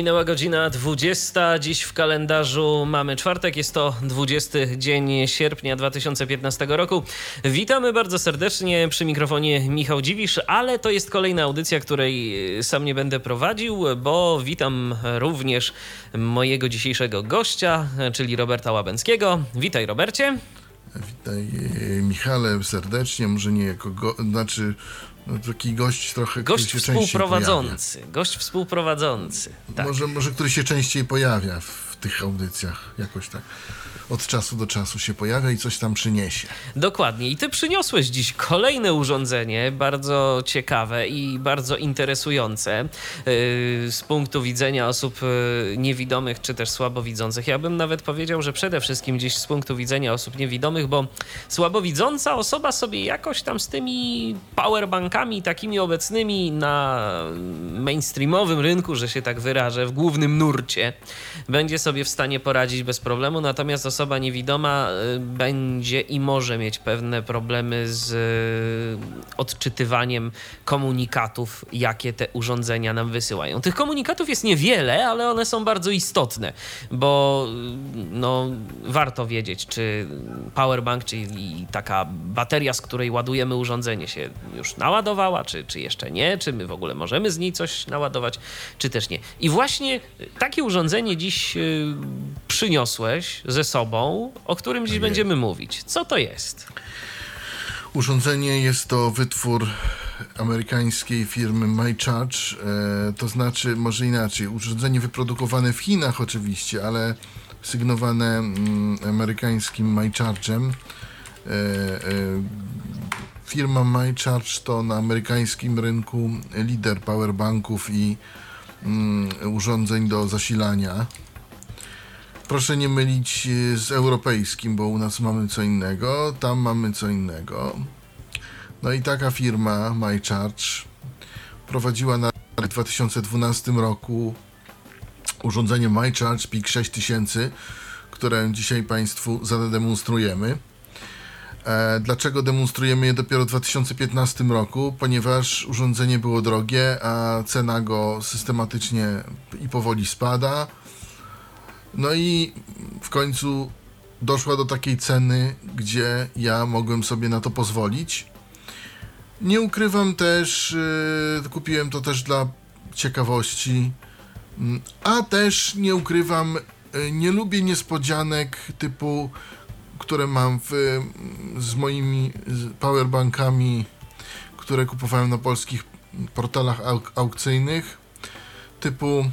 Minęła godzina 20. Dziś w kalendarzu mamy czwartek. Jest to 20 dzień sierpnia 2015 roku. Witamy bardzo serdecznie przy mikrofonie Michał Dziwisz, ale to jest kolejna audycja, której sam nie będę prowadził, bo witam również mojego dzisiejszego gościa, czyli Roberta Łabęckiego. Witaj, Robercie. Witaj Michale serdecznie, może nie jako, go, znaczy taki gość trochę, Gość współprowadzący. Gość współprowadzący. Tak. Może, może który się częściej pojawia w tych audycjach, jakoś tak od czasu do czasu się pojawia i coś tam przyniesie. Dokładnie. I ty przyniosłeś dziś kolejne urządzenie, bardzo ciekawe i bardzo interesujące yy, z punktu widzenia osób yy, niewidomych czy też słabowidzących. Ja bym nawet powiedział, że przede wszystkim dziś z punktu widzenia osób niewidomych, bo słabowidząca osoba sobie jakoś tam z tymi powerbankami takimi obecnymi na mainstreamowym rynku, że się tak wyrażę, w głównym nurcie, będzie sobie w stanie poradzić bez problemu, natomiast osoba osoba niewidoma y, będzie i może mieć pewne problemy z y, odczytywaniem komunikatów, jakie te urządzenia nam wysyłają. Tych komunikatów jest niewiele, ale one są bardzo istotne, bo y, no, warto wiedzieć, czy powerbank, czyli taka bateria, z której ładujemy urządzenie, się już naładowała, czy, czy jeszcze nie, czy my w ogóle możemy z niej coś naładować, czy też nie. I właśnie takie urządzenie dziś przyniosłeś ze sobą sobą, o którym dziś tak będziemy mówić. Co to jest? Urządzenie jest to wytwór amerykańskiej firmy MyCharge, e, to znaczy, może inaczej, urządzenie wyprodukowane w Chinach oczywiście, ale sygnowane mm, amerykańskim MyCharge'em. E, e, firma MyCharge to na amerykańskim rynku lider powerbanków i mm, urządzeń do zasilania. Proszę nie mylić e, z europejskim, bo u nas mamy co innego, tam mamy co innego. No i taka firma, MyCharge, prowadziła na 2012 roku urządzenie MyCharge PIK 6000, które dzisiaj Państwu zademonstrujemy. E, dlaczego demonstrujemy je dopiero w 2015 roku? Ponieważ urządzenie było drogie, a cena go systematycznie i powoli spada no i w końcu doszła do takiej ceny, gdzie ja mogłem sobie na to pozwolić. Nie ukrywam też, yy, kupiłem to też dla ciekawości, yy, a też nie ukrywam, yy, nie lubię niespodzianek typu, które mam w, z moimi powerbankami, które kupowałem na polskich portalach auk aukcyjnych, typu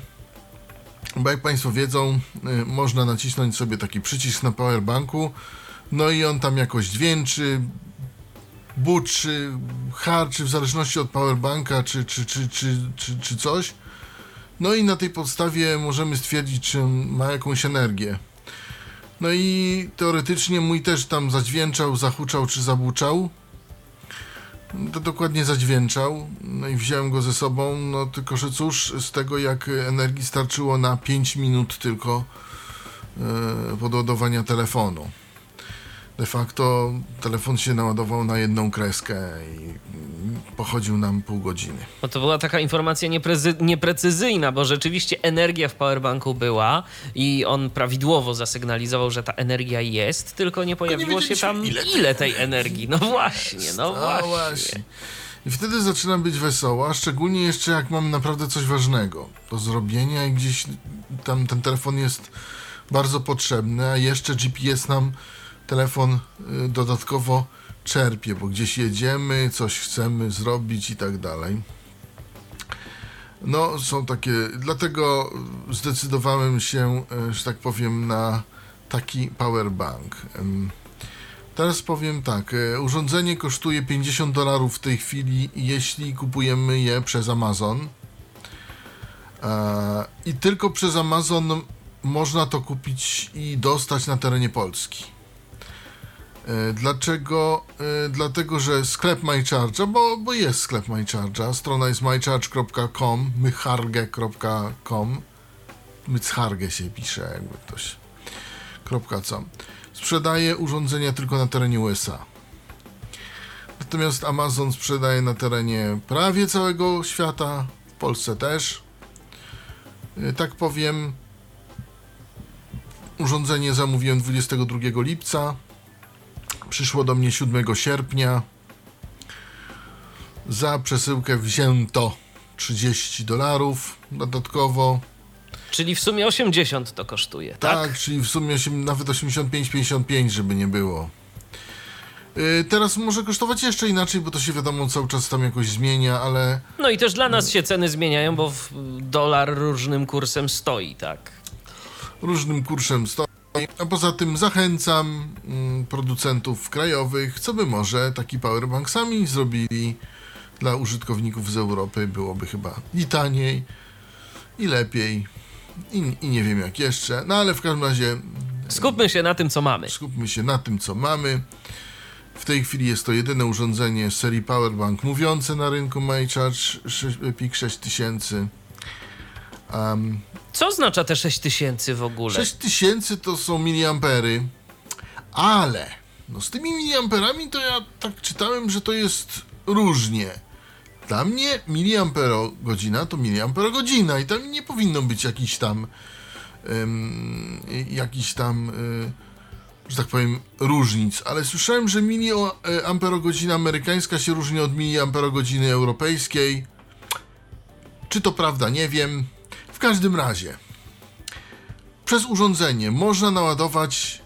bo jak Państwo wiedzą, y, można nacisnąć sobie taki przycisk na powerbanku, no i on tam jakoś dźwięczy, buczy, harczy w zależności od powerbanka czy, czy, czy, czy, czy, czy coś. No i na tej podstawie możemy stwierdzić, czy ma jakąś energię. No i teoretycznie mój też tam zadźwięczał, zahuczał czy zabuczał to dokładnie zadźwięczał, no i wziąłem go ze sobą, no tylko że cóż, z tego jak energii starczyło na 5 minut tylko yy, podładowania telefonu de facto telefon się naładował na jedną kreskę i pochodził nam pół godziny. No to była taka informacja nieprecyzyjna, bo rzeczywiście energia w powerbanku była i on prawidłowo zasygnalizował, że ta energia jest, tylko nie pojawiło nie się tam ile, ile tej energii. No właśnie, no, właśnie. właśnie. I wtedy zaczyna być wesoło, a szczególnie jeszcze jak mam naprawdę coś ważnego do zrobienia i gdzieś tam ten telefon jest bardzo potrzebny, a jeszcze GPS nam telefon y, dodatkowo czerpie, bo gdzieś jedziemy, coś chcemy zrobić i tak dalej. No, są takie, dlatego zdecydowałem się, e, że tak powiem, na taki powerbank. Teraz powiem tak, e, urządzenie kosztuje 50 dolarów w tej chwili, jeśli kupujemy je przez Amazon. E, I tylko przez Amazon można to kupić i dostać na terenie Polski. E, Dlaczego? E, Dlatego, że sklep MyCharge'a, bo, bo jest sklep MyCharge'a, strona jest mycharge.com, mycharge.com, mycharge się pisze, jakby ktoś, kropka co. Sprzedaje urządzenia tylko na terenie USA. Natomiast Amazon sprzedaje na terenie prawie całego świata, w Polsce też. E, Tak powiem, urządzenie zamówiłem 22 lipca. Przyszło do mnie 7 sierpnia. Za przesyłkę wzięto 30 dolarów dodatkowo. Czyli w sumie 80 to kosztuje, tak? Tak, czyli w sumie osiem- nawet 85-55, żeby nie było. Yy, teraz może kosztować jeszcze inaczej, bo to się wiadomo cały czas tam jakoś zmienia, ale No i też dla nas się ceny zmieniają, bo w- dolar różnym kursem stoi, tak? różnym kurszem stoi. A poza tym zachęcam mm, producentów krajowych, co by może taki powerbank sami zrobili dla użytkowników z Europy. Byłoby chyba i taniej, i lepiej, i, i nie wiem jak jeszcze. No ale w każdym razie Skupmy się na tym, co mamy. skupmy się na tym, co mamy. W tej chwili jest to jedyne urządzenie z serii Powerbank mówiące na rynku MyCharge PIC 6000. Um, Co oznacza te 6000 w ogóle? 6000 to są miliampery, ale no z tymi miliamperami to ja tak czytałem, że to jest różnie. Dla mnie miliamperogodzina to miliamperogodzina i tam nie powinno być jakiś tam em, jakiś tam y, że tak powiem różnic, ale słyszałem, że miliamperogodzina amerykańska się różni od miliamperogodziny europejskiej. Czy to prawda, nie wiem. W każdym razie przez urządzenie można naładować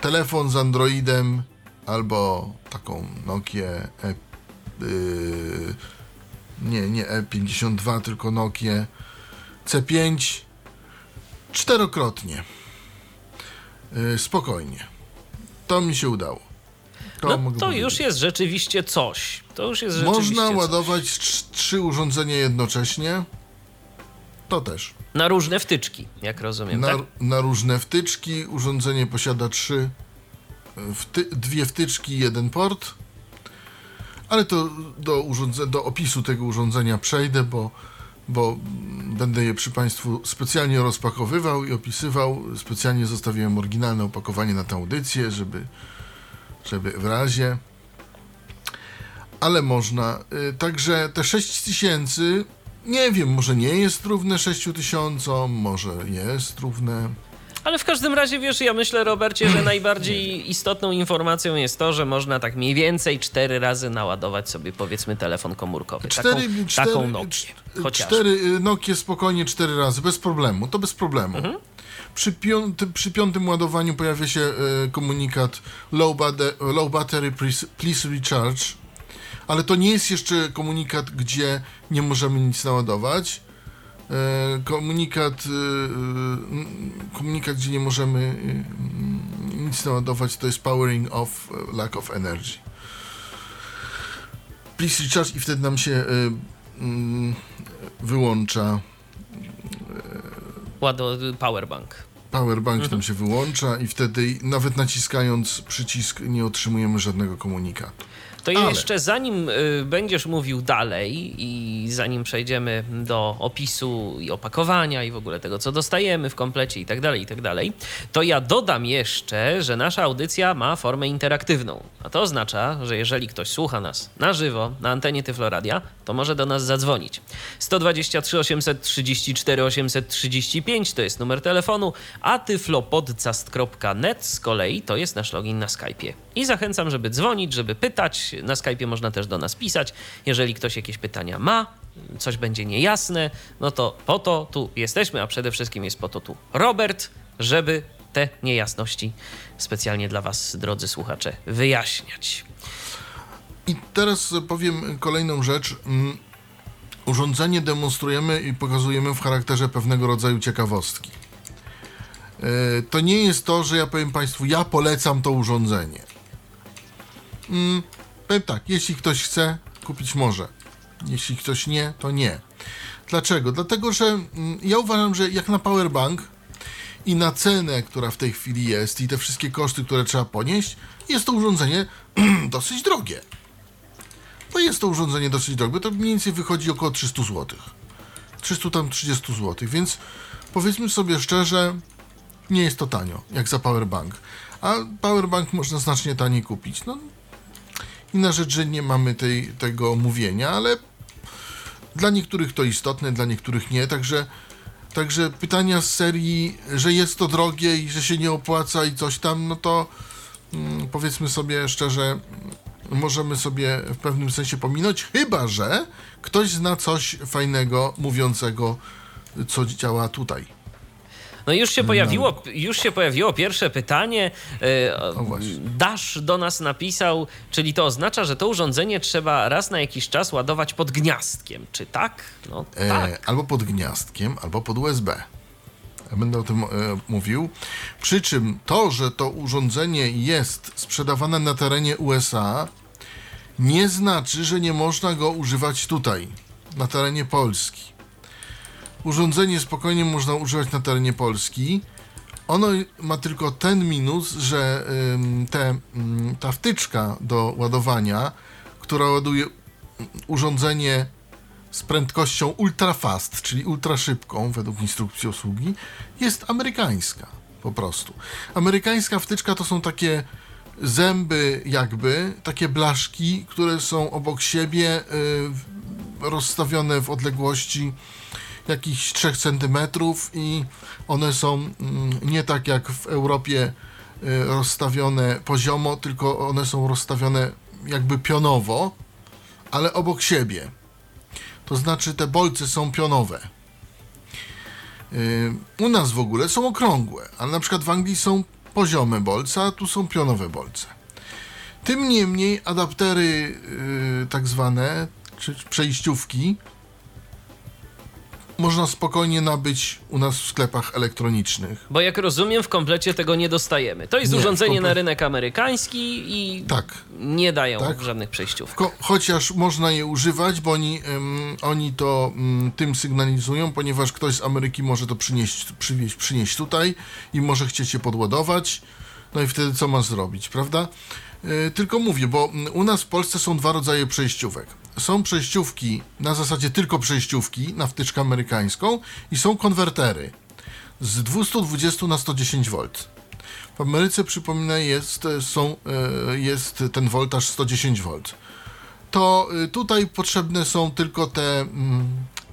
telefon z Androidem albo taką Nokię e, y, nie, nie E52, tylko Nokię C5 czterokrotnie. Y, spokojnie. To mi się udało. To, No to już jest rzeczywiście coś. To już jest Można ładować trz- trzy urządzenia jednocześnie. To też. Na różne wtyczki, jak rozumiem, Na, tak? na różne wtyczki. Urządzenie posiada trzy, e, wty, dwie wtyczki, jeden port. Ale to do, urządze, do opisu tego urządzenia przejdę, bo, bo będę je przy Państwu specjalnie rozpakowywał i opisywał. Specjalnie zostawiłem oryginalne opakowanie na tę audycję, żeby, żeby w razie. Ale można. Y, Także te 6000 nie wiem, może nie jest równe 6000, może jest równe. Ale w każdym razie, wiesz, ja myślę, Robercie, że najbardziej istotną informacją jest to, że można tak mniej więcej cztery razy naładować sobie, powiedzmy, telefon komórkowy. Cztery, taką, cztery, taką Nokię, chociażby. cztery Nokie spokojnie cztery razy, bez problemu, to bez problemu. Mhm. Przy, piąty, przy piątym ładowaniu pojawia się y, komunikat low, low battery, please, please recharge, ale to nie jest jeszcze komunikat, gdzie nie możemy nic naładować. E, komunikat, y, y, komunikat, gdzie nie możemy nic naładować, to jest powering off e, lack of energy. Please recharge i wtedy nam się wyłącza Łado, powerbank. powerbank Mhm. nam się wyłącza i wtedy nawet naciskając przycisk nie otrzymujemy żadnego komunikatu. To Ale- jeszcze zanim y, będziesz mówił dalej i zanim przejdziemy do opisu i opakowania i w ogóle tego, co dostajemy w komplecie i tak dalej, i tak dalej, to ja dodam jeszcze, że nasza audycja ma formę interaktywną. A to oznacza, że jeżeli ktoś słucha nas na żywo na antenie Tyfloradia, to może do nas zadzwonić. 123 834 835 to jest numer telefonu, a tyflopodcast.net z kolei to jest nasz login na Skype'ie. I zachęcam, żeby dzwonić, żeby pytać. Na Skype'ie można też do nas pisać. Jeżeli ktoś jakieś pytania ma, coś będzie niejasne, no to po to tu jesteśmy, a przede wszystkim jest po to tu Robert, żeby te niejasności specjalnie dla Was, drodzy słuchacze, wyjaśniać. I teraz powiem kolejną rzecz. Mm, Urządzenie demonstrujemy i pokazujemy w charakterze pewnego rodzaju ciekawostki. E, To nie jest to, że ja powiem Państwu, ja polecam to urządzenie. Powiem tak, jeśli ktoś chce, kupić może. Jeśli ktoś nie, to nie. Dlaczego? Dlatego, że mm, ja uważam, że jak na powerbank i na cenę, która w tej chwili jest i te wszystkie koszty, które trzeba ponieść, jest to urządzenie dosyć drogie. To jest to urządzenie dosyć drogie, to mniej więcej wychodzi około 300 zł. 330 zł, więc powiedzmy sobie szczerze, nie jest to tanio, jak za powerbank. A powerbank można znacznie taniej kupić. No, inna rzecz, że nie mamy tej, tego mówienia, ale dla niektórych to istotne, dla niektórych nie, także Także pytania z serii, że jest to drogie i że się nie opłaca i coś tam, no to mm, powiedzmy sobie szczerze, możemy sobie w pewnym sensie pominąć, chyba że ktoś zna coś fajnego, mówiącego, co działa tutaj. No już się pojawiło, już się pojawiło pierwsze pytanie. E, O. Dasz do nas napisał, czyli to oznacza, że to urządzenie trzeba raz na jakiś czas ładować pod gniazdkiem. Czy tak? No E, tak. Albo pod gniazdkiem, albo pod USB. Będę o tym e, mówił. Przy czym to, że to urządzenie jest sprzedawane na terenie USA, nie znaczy, że nie można go używać tutaj, na terenie Polski. Urządzenie spokojnie można używać na terenie Polski. Ono ma tylko ten minus, że te, ym, ta wtyczka do ładowania, która ładuje urządzenie z prędkością ultra fast, czyli ultra szybką, według instrukcji obsługi, jest amerykańska po prostu. Amerykańska wtyczka to są takie zęby jakby, takie blaszki, które są obok siebie y, rozstawione w odległości jakichś 3 cm i one są mm, nie tak jak w Europie y, rozstawione poziomo, tylko one są rozstawione jakby pionowo, ale obok siebie. To znaczy te bolce są pionowe. Yy, U nas w ogóle są okrągłe, ale na przykład w Anglii są poziome bolce, a tu są pionowe bolce. Tym niemniej adaptery yy, tak zwane, czy przejściówki, można spokojnie nabyć u nas w sklepach elektronicznych. Bo jak rozumiem, w komplecie tego nie dostajemy. To jest Nie, urządzenie na rynek amerykański i Tak. nie dają Tak. żadnych przejściów. Chociaż można je używać, bo oni, oni to ym, tym sygnalizują, ponieważ ktoś z Ameryki może to przynieść, przywieźć, przynieść tutaj i może chcieć je podładować. No i wtedy co ma zrobić, prawda? Yy, tylko mówię, bo mm, u nas w Polsce są dwa rodzaje przejściówek. Są przejściówki na zasadzie tylko przejściówki na wtyczkę amerykańską i są konwertery z 220 na 110 V. W Ameryce, przypominam, jest, e, są, e, jest ten voltaż 110 V. To y, tutaj potrzebne są tylko te mm,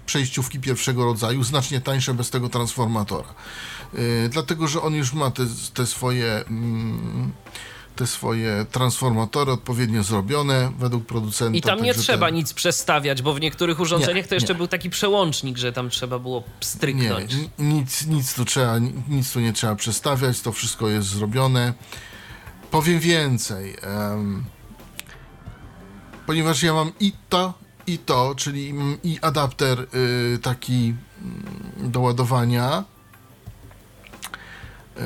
przejściówki pierwszego rodzaju, znacznie tańsze bez tego transformatora. Y, dlatego, że on już ma te, te swoje. Mm, te swoje transformatory odpowiednio zrobione według producenta. I tam nie trzeba nic przestawiać, bo w niektórych urządzeniach to jeszcze nie. był taki przełącznik, że tam trzeba było Nie, pstryknąć. ni- nic, nic, tu trzeba, nic tu nie trzeba przestawiać, to wszystko jest zrobione. Powiem więcej. em, ponieważ ja mam i to, i to, czyli i adapter y, taki mm, do ładowania y,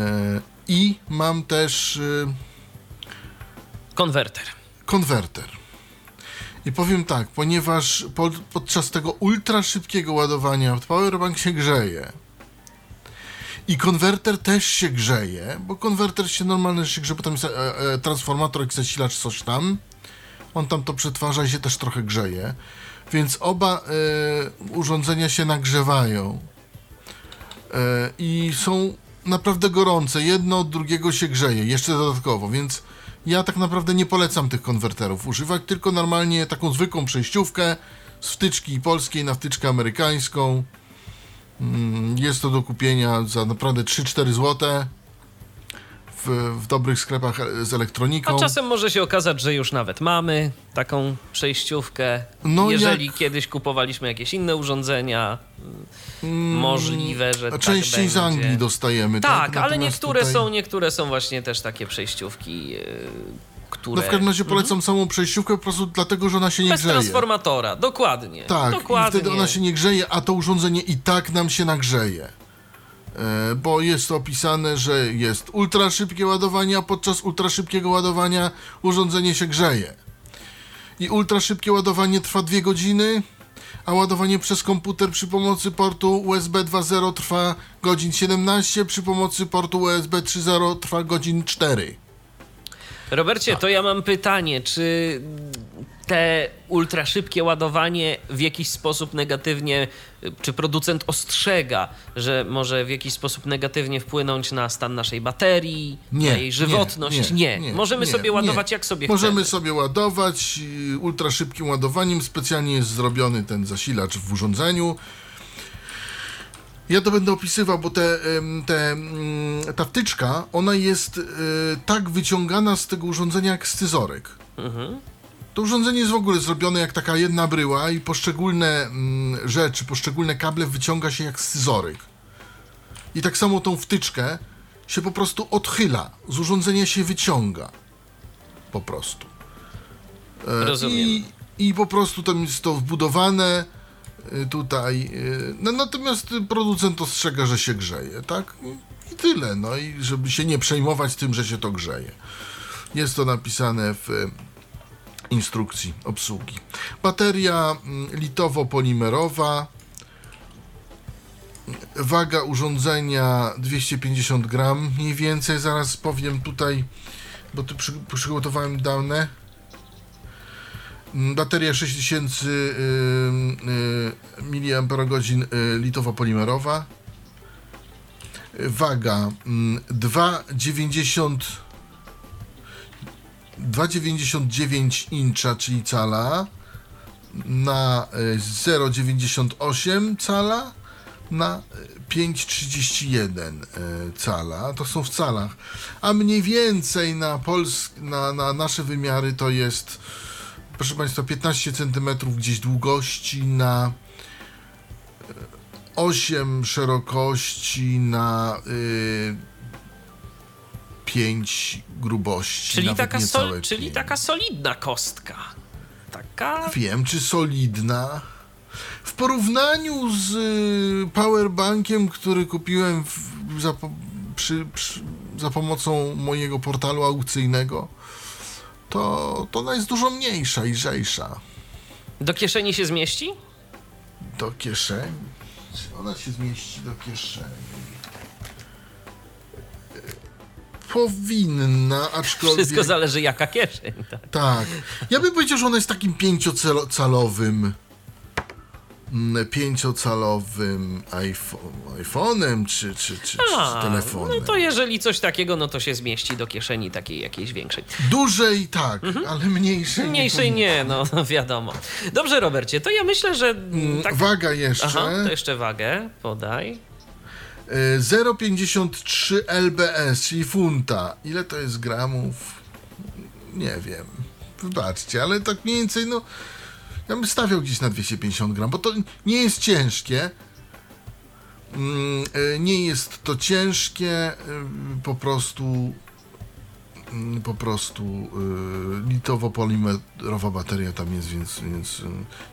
i mam też y, Konwerter. konwerter. I powiem tak, ponieważ pod, podczas tego ultra szybkiego ładowania powerbank się grzeje. I konwerter też się grzeje, bo konwerter się normalnie się grzeje, bo tam jest e, e, transformator, jak zasilacz, coś tam. On tam to przetwarza i się też trochę grzeje. Więc oba e, urządzenia się nagrzewają. E, I są naprawdę gorące. Jedno od drugiego się grzeje, jeszcze dodatkowo, więc ja tak naprawdę nie polecam tych konwerterów używać, tylko normalnie taką zwykłą przejściówkę z wtyczki polskiej na wtyczkę amerykańską. Mm, Jest to do kupienia za naprawdę 3-4 zł w, w dobrych sklepach e- z elektroniką. A czasem może się okazać, że już nawet mamy taką przejściówkę. No Jeżeli jak- kiedyś kupowaliśmy jakieś inne urządzenia, Mm, możliwe, że A tak częściej z będzie. Anglii dostajemy. Tak, ale Natomiast niektóre tutaj- są, niektóre są właśnie też takie przejściówki, yy, które... No w każdym razie polecam samą przejściówkę po prostu dlatego, że ona się nie Bez grzeje. transformatora, dokładnie. Tak, dokładnie. wtedy ona się nie grzeje, a to urządzenie i tak nam się nagrzeje. E, bo jest opisane, że jest ultra szybkie ładowanie, a podczas ultra szybkiego ładowania urządzenie się grzeje. I ultra szybkie ładowanie trwa dwie godziny, a ładowanie przez komputer przy pomocy portu USB 2.0 trwa godzin 17, przy pomocy portu USB 3.0 trwa godzin 4. Robercie, to ja mam pytanie, czy te ultraszybkie ładowanie w jakiś sposób negatywnie, czy producent ostrzega, że może w jakiś sposób negatywnie wpłynąć na stan naszej baterii, Nie, na jej żywotność? nie, nie, Możemy nie, sobie ładować nie. jak sobie Możemy chcemy. sobie ładować y, ultraszybkim ładowaniem. Specjalnie jest zrobiony ten zasilacz w urządzeniu. Ja to będę opisywał, bo te, te, mm, ta wtyczka, ona jest y, tak wyciągana z tego urządzenia jak scyzoryk. To urządzenie jest w ogóle zrobione jak taka jedna bryła i poszczególne mm, rzeczy, poszczególne kable wyciąga się jak scyzoryk. I tak samo tą wtyczkę się po prostu odchyla. Z urządzenia się wyciąga. Po prostu. E, Rozumiem. I, I po prostu tam jest to wbudowane y, tutaj. y, No, natomiast producent ostrzega, że się grzeje, tak? I tyle. No i żeby się nie przejmować tym, że się to grzeje. Jest to napisane w instrukcji obsługi. Bateria mm, litowo-polimerowa. Waga urządzenia 250 gram mniej więcej. Zaraz powiem tutaj, bo tu przy, przygotowałem dane. Mm, Bateria 6000 yy, yy, mAh yy, litowo-polimerowa. Waga mm, 2,90 2,99 incha, czyli cala, na y, 0,98 cala, na y, 5,31 y, cala. To są w calach. A mniej więcej na, Pols na, na nasze wymiary to jest, proszę Państwa, 15 cm gdzieś długości na y, 8 szerokości na y, 5 grubości. Czyli, taka, sol, czyli taka solidna kostka. Taka. Wiem, czy solidna. W porównaniu z y, powerbankiem, który kupiłem w, za, przy, przy, za pomocą mojego portalu aukcyjnego, to, to ona jest dużo mniejsza i lżejsza. Do kieszeni się zmieści? Do kieszeni. Ona się zmieści do kieszeni? Powinna, aczkolwiek... Wszystko zależy jaka kieszeń. Tak. Tak. Ja bym powiedział, że ona jest takim pięciocalowym mm, pięciocalowym iPhone, iPhone'em czy, czy, czy, czy A, telefonem. no to jeżeli coś takiego, no to się zmieści do kieszeni takiej jakiejś większej. Dużej tak, ale mniejszej Mniejszej nie, no, no wiadomo. Dobrze, Robercie, to ja myślę, że mm, tak... Waga jeszcze. Aha, to jeszcze wagę podaj. Y, 0,53 lbs, czyli funta. Ile to jest gramów? Nie wiem. Wybaczcie, ale tak mniej więcej, no. Ja bym stawiał gdzieś na 250 gram, bo to nie jest ciężkie. Mm, y, Nie jest to ciężkie, y, po prostu mm, po prostu y, litowo-polimerowa bateria tam jest, więc, więc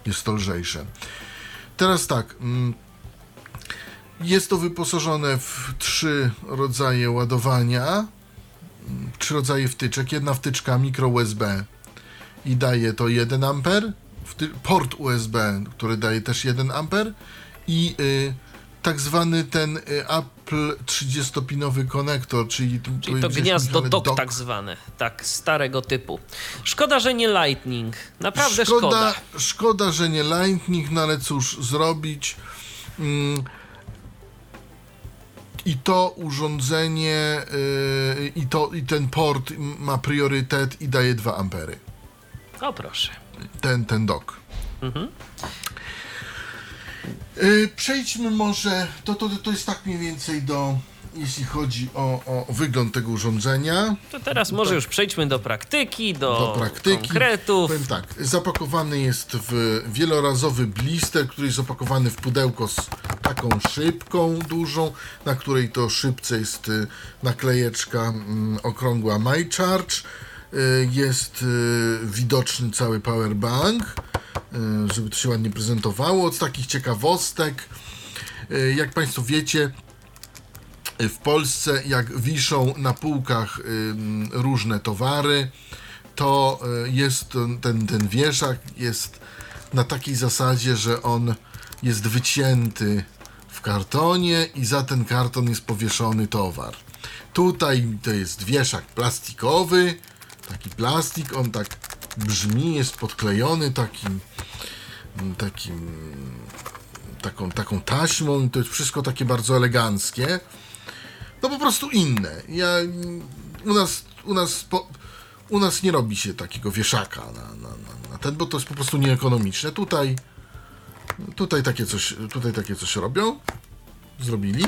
jest to lżejsze. Teraz tak, mm, jest to wyposażone w trzy rodzaje ładowania, trzy rodzaje wtyczek. Jedna wtyczka mikro USB i daje to 1 A, wty- port USB, który daje też 1 A i y, tak zwany ten y, Apple 30-pinowy konektor, czyli, Czyli to gniazdo dock tak zwane, tak, starego typu. Szkoda, że nie Lightning. Naprawdę szkoda. szkoda, szkoda, że nie Lightning, no ale cóż zrobić. Mm, I to urządzenie, yy, i, to, i ten port ma priorytet i daje 2 ampery. O proszę. Ten, ten dock. Yy, przejdźmy może, to, to, to jest tak mniej więcej do, jeśli chodzi o, o wygląd tego urządzenia. To teraz może już przejdźmy do praktyki, do, do praktyki. konkretów. Powiem tak, zapakowany jest w wielorazowy blister, który jest opakowany w pudełko z taką szybką dużą, na której to szybce jest y, naklejeczka mm, okrągła My Charge. Y, Jest y, widoczny cały powerbank, żeby to się ładnie prezentowało. Z takich ciekawostek, jak Państwo wiecie, w Polsce, jak wiszą na półkach ym, różne towary, to jest ten, ten, wieszak jest na takiej zasadzie, że on jest wycięty kartonie i za ten karton jest powieszony towar. Tutaj to jest wieszak plastikowy, taki plastik, on tak brzmi, jest podklejony takim takim taką, taką taśmą i to jest wszystko takie bardzo eleganckie. No po prostu inne. Ja, u nas, u nas, po, u nas nie robi się takiego wieszaka na, na, na, na ten, bo to jest po prostu nieekonomiczne. Tutaj, tutaj takie coś, tutaj takie coś robią. Zrobili.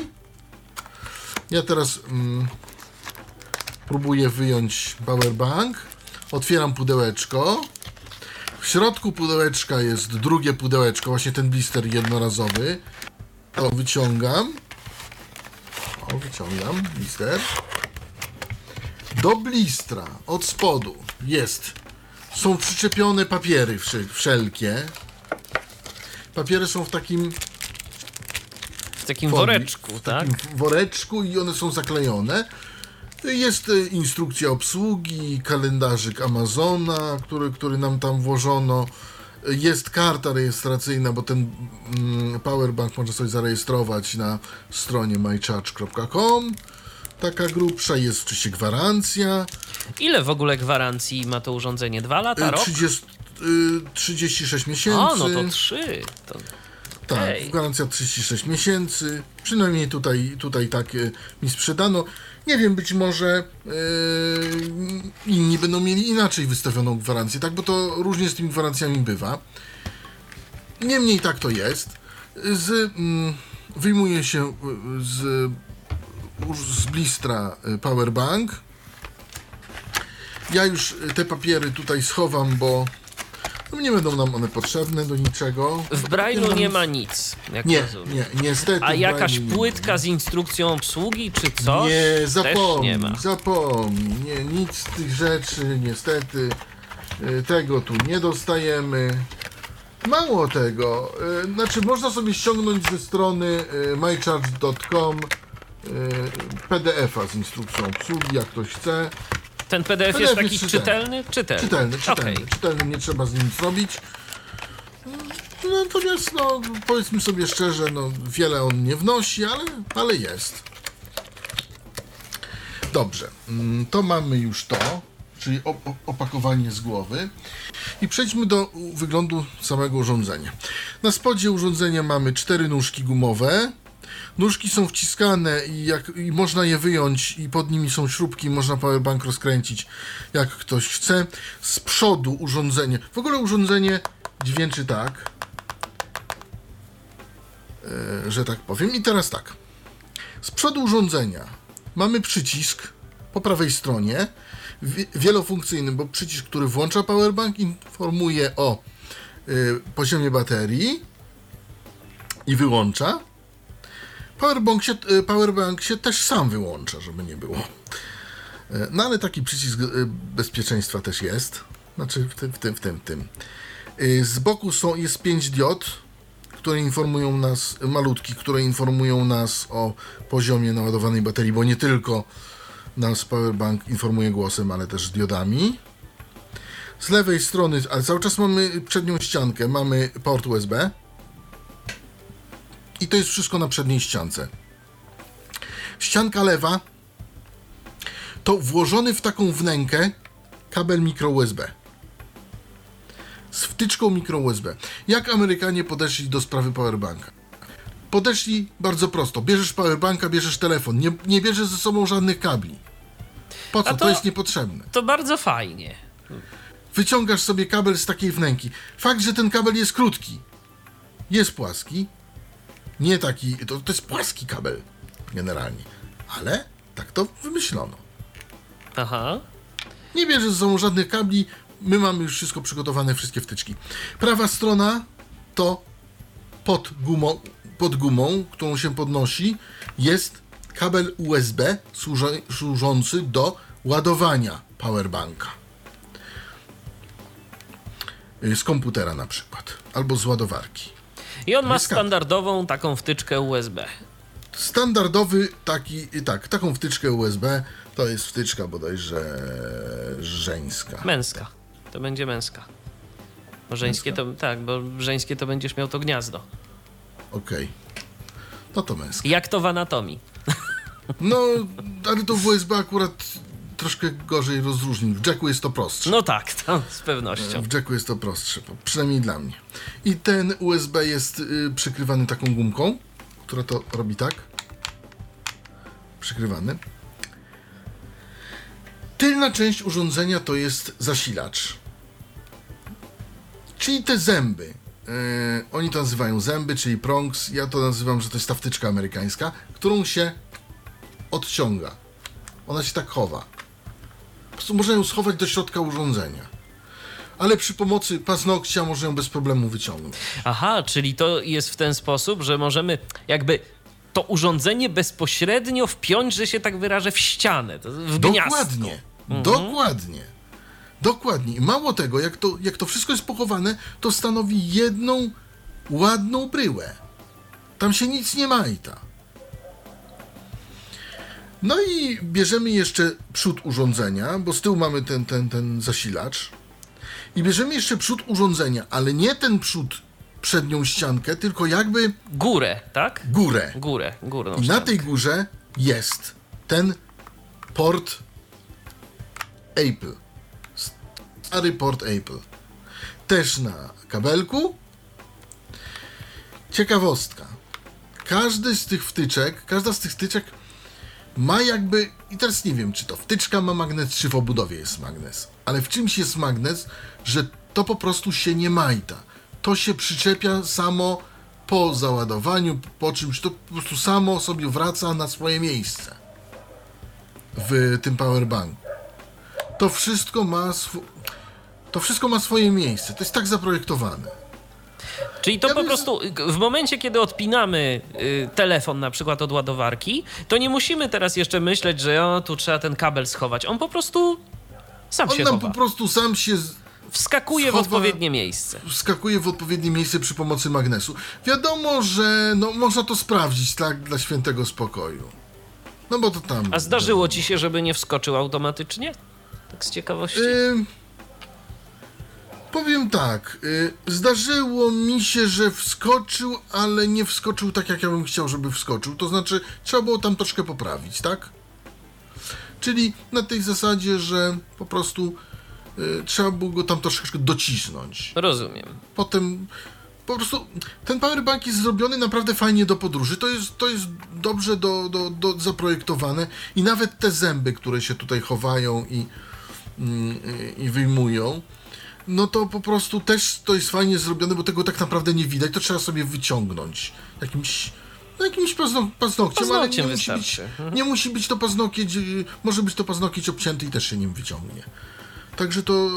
Ja teraz mm, próbuję wyjąć powerbank. Otwieram pudełeczko. W środku pudełeczka jest drugie pudełeczko, właśnie ten blister jednorazowy. O, wyciągam. O, wyciągam blister. Do blistra od spodu jest. Są przyczepione papiery wsze- wszelkie. Papiery są w takim W takim folii, woreczku, w tak? takim woreczku i one są zaklejone. Jest e, instrukcja obsługi, kalendarzyk Amazona, który, który nam tam włożono. Jest karta rejestracyjna, bo ten mm, powerbank można sobie zarejestrować na stronie mycharge.com. Taka grubsza, jest oczywiście gwarancja. Ile w ogóle gwarancji ma to urządzenie? Dwa lata, E, rok? 30, y, 36 miesięcy. O, no to trzy. To... Tak, Okej. gwarancja 36 miesięcy. Przynajmniej tutaj, tutaj tak e, mi sprzedano. Nie wiem, być może e, inni będą mieli inaczej wystawioną gwarancję, tak? Bo to różnie z tymi gwarancjami bywa. Niemniej tak to jest. Z, mm, wyjmuje się e, z, z blistra e, powerbank. Ja już te papiery tutaj schowam, bo no nie będą nam one potrzebne do niczego. W Braille'u nie ma nic, jak Nie, rozumiem. nie, niestety. A jakaś płytka z instrukcją obsługi, czy coś? Nie, zapomnij, nie ma. zapomnij. Nie, nic z tych rzeczy niestety y, tego tu nie dostajemy. Mało tego, y, znaczy można sobie ściągnąć ze strony y, mycharge.com y, PDF-a z instrukcją obsługi, jak ktoś chce. Ten PDF, PDF jest jest taki czytelny. czytelny? Czytelny. Czytelny, czytelny, Okej. czytelny, nie trzeba z nim nic robić. Natomiast, no, powiedzmy sobie szczerze, no, wiele on nie wnosi, ale, ale jest. Dobrze, mm, to mamy już to, czyli op- op- opakowanie z głowy. I przejdźmy do wyglądu samego urządzenia. Na spodzie urządzenia mamy cztery nóżki gumowe. Nóżki są wciskane i, jak, i można je wyjąć i pod nimi są śrubki, można powerbank rozkręcić jak ktoś chce. Z przodu urządzenie, w ogóle urządzenie dźwięczy tak, e, że tak powiem. I teraz tak. Z przodu urządzenia mamy przycisk po prawej stronie, wi- wielofunkcyjny, bo przycisk, który włącza powerbank, informuje o y, poziomie baterii i wyłącza. Powerbank się, y, powerbank się też sam wyłącza, żeby nie było. Y, No ale taki przycisk y, bezpieczeństwa też jest. Znaczy w tym, w tym, w tym, w tym. Z boku są, jest 5 diod, które informują nas, malutki, które informują nas o poziomie naładowanej baterii, bo nie tylko nas powerbank informuje głosem, ale też diodami. Z lewej strony, ale cały czas mamy przednią ściankę, mamy port USB. I to jest wszystko na przedniej ściance. Ścianka lewa to włożony w taką wnękę kabel mikro USB. Z wtyczką mikro USB. Jak Amerykanie podeszli do sprawy powerbanka? Podeszli bardzo prosto. Bierzesz powerbanka, bierzesz telefon. Nie, nie bierzesz ze sobą żadnych kabli. Po co? To... to- jest niepotrzebne. To bardzo fajnie. Wyciągasz sobie kabel z takiej wnęki. Fakt, że ten kabel jest krótki. Jest płaski. Nie taki. To, to jest płaski kabel generalnie. Ale tak to wymyślono. Aha. Nie bierze ze sobą żadnych kabli. My mamy już wszystko przygotowane, wszystkie wtyczki. Prawa strona to pod gumą, pod gumą którą się podnosi, jest kabel USB służy, służący do ładowania powerbanka. Y, Z komputera na przykład, albo z ładowarki. I on ma standardową taką wtyczkę USB. Standardowy taki, tak, taką wtyczkę USB to jest wtyczka bodajże żeńska. Męska. To będzie męska. Żeńskie to, tak, bo żeńskie to będziesz miał to gniazdo. Okej. No to męskie. Jak to w anatomii. No, ale to w USB akurat troszkę gorzej rozróżni. W Jacku jest to prostsze. No tak, to z pewnością. W Jacku jest to prostsze, przynajmniej dla mnie. I ten USB jest y, przykrywany taką gumką, która to robi tak. Przykrywany. Tylna część urządzenia to jest zasilacz. Czyli te zęby. Y, oni to nazywają zęby, czyli prongs. Ja to nazywam, że to jest ta wtyczka amerykańska, którą się odciąga. Ona się tak chowa. Można ją schować do środka urządzenia. Ale przy pomocy paznokcia można ją bez problemu wyciągnąć. Aha, czyli to jest w ten sposób, że możemy jakby to urządzenie bezpośrednio wpiąć, że się tak wyrażę, w ścianę, w gniazdo. Dokładnie. Dokładnie. Dokładnie. I mało tego, jak to, jak to wszystko jest pochowane, to stanowi jedną ładną bryłę. Tam się nic nie majta. No i bierzemy jeszcze przód urządzenia, bo z tyłu mamy ten, ten, ten zasilacz. I bierzemy jeszcze przód urządzenia, ale nie ten przód przednią ściankę, tylko jakby Górę, tak? górę. Górę, górną I na tej górze jest ten port Apple. Stary port Apple. Też na kabelku. Ciekawostka. Każdy z tych wtyczek, każda z tych wtyczek ma jakby, i teraz nie wiem, czy to wtyczka ma magnes, czy w obudowie jest magnes, ale w czymś jest magnes, że to po prostu się nie majta. To się przyczepia samo po załadowaniu, po czymś, to po prostu samo sobie wraca na swoje miejsce w tym powerbanku. To wszystko ma sw- to wszystko ma swoje miejsce. To jest tak zaprojektowane. Czyli to Ja po bym- prostu w momencie, kiedy odpinamy y, telefon na przykład od ładowarki, to nie musimy teraz jeszcze myśleć, że o, tu trzeba ten kabel schować. On po prostu sam On się nam chowa. po prostu sam się Wskakuje w schowa- odpowiednie miejsce. wskakuje w odpowiednie miejsce przy pomocy magnesu. Wiadomo, że no, można to sprawdzić tak dla świętego spokoju. No bo to tam. A zdarzyło ci się, żeby nie wskoczył automatycznie? Tak z ciekawości? Ym, powiem tak. Y, zdarzyło mi się, że wskoczył, ale nie wskoczył tak, jak ja bym chciał, żeby wskoczył. To znaczy, trzeba było tam troszkę poprawić, tak? Czyli na tej zasadzie, że po prostu y, trzeba było go tam troszeczkę docisnąć. Rozumiem. Potem po prostu ten powerbank jest zrobiony naprawdę fajnie do podróży. To jest, to jest dobrze do, do, do zaprojektowane i nawet te zęby, które się tutaj chowają i, mm, i wyjmują, no to po prostu też to jest fajnie zrobione, bo tego tak naprawdę nie widać. To trzeba sobie wyciągnąć jakimś. No jakimś pazno, paznokciem, ale nie Paznokciem musi, być, wystarczy. nie musi być to paznokieć, może być to paznokieć obcięty i też się nim wyciągnie. Także to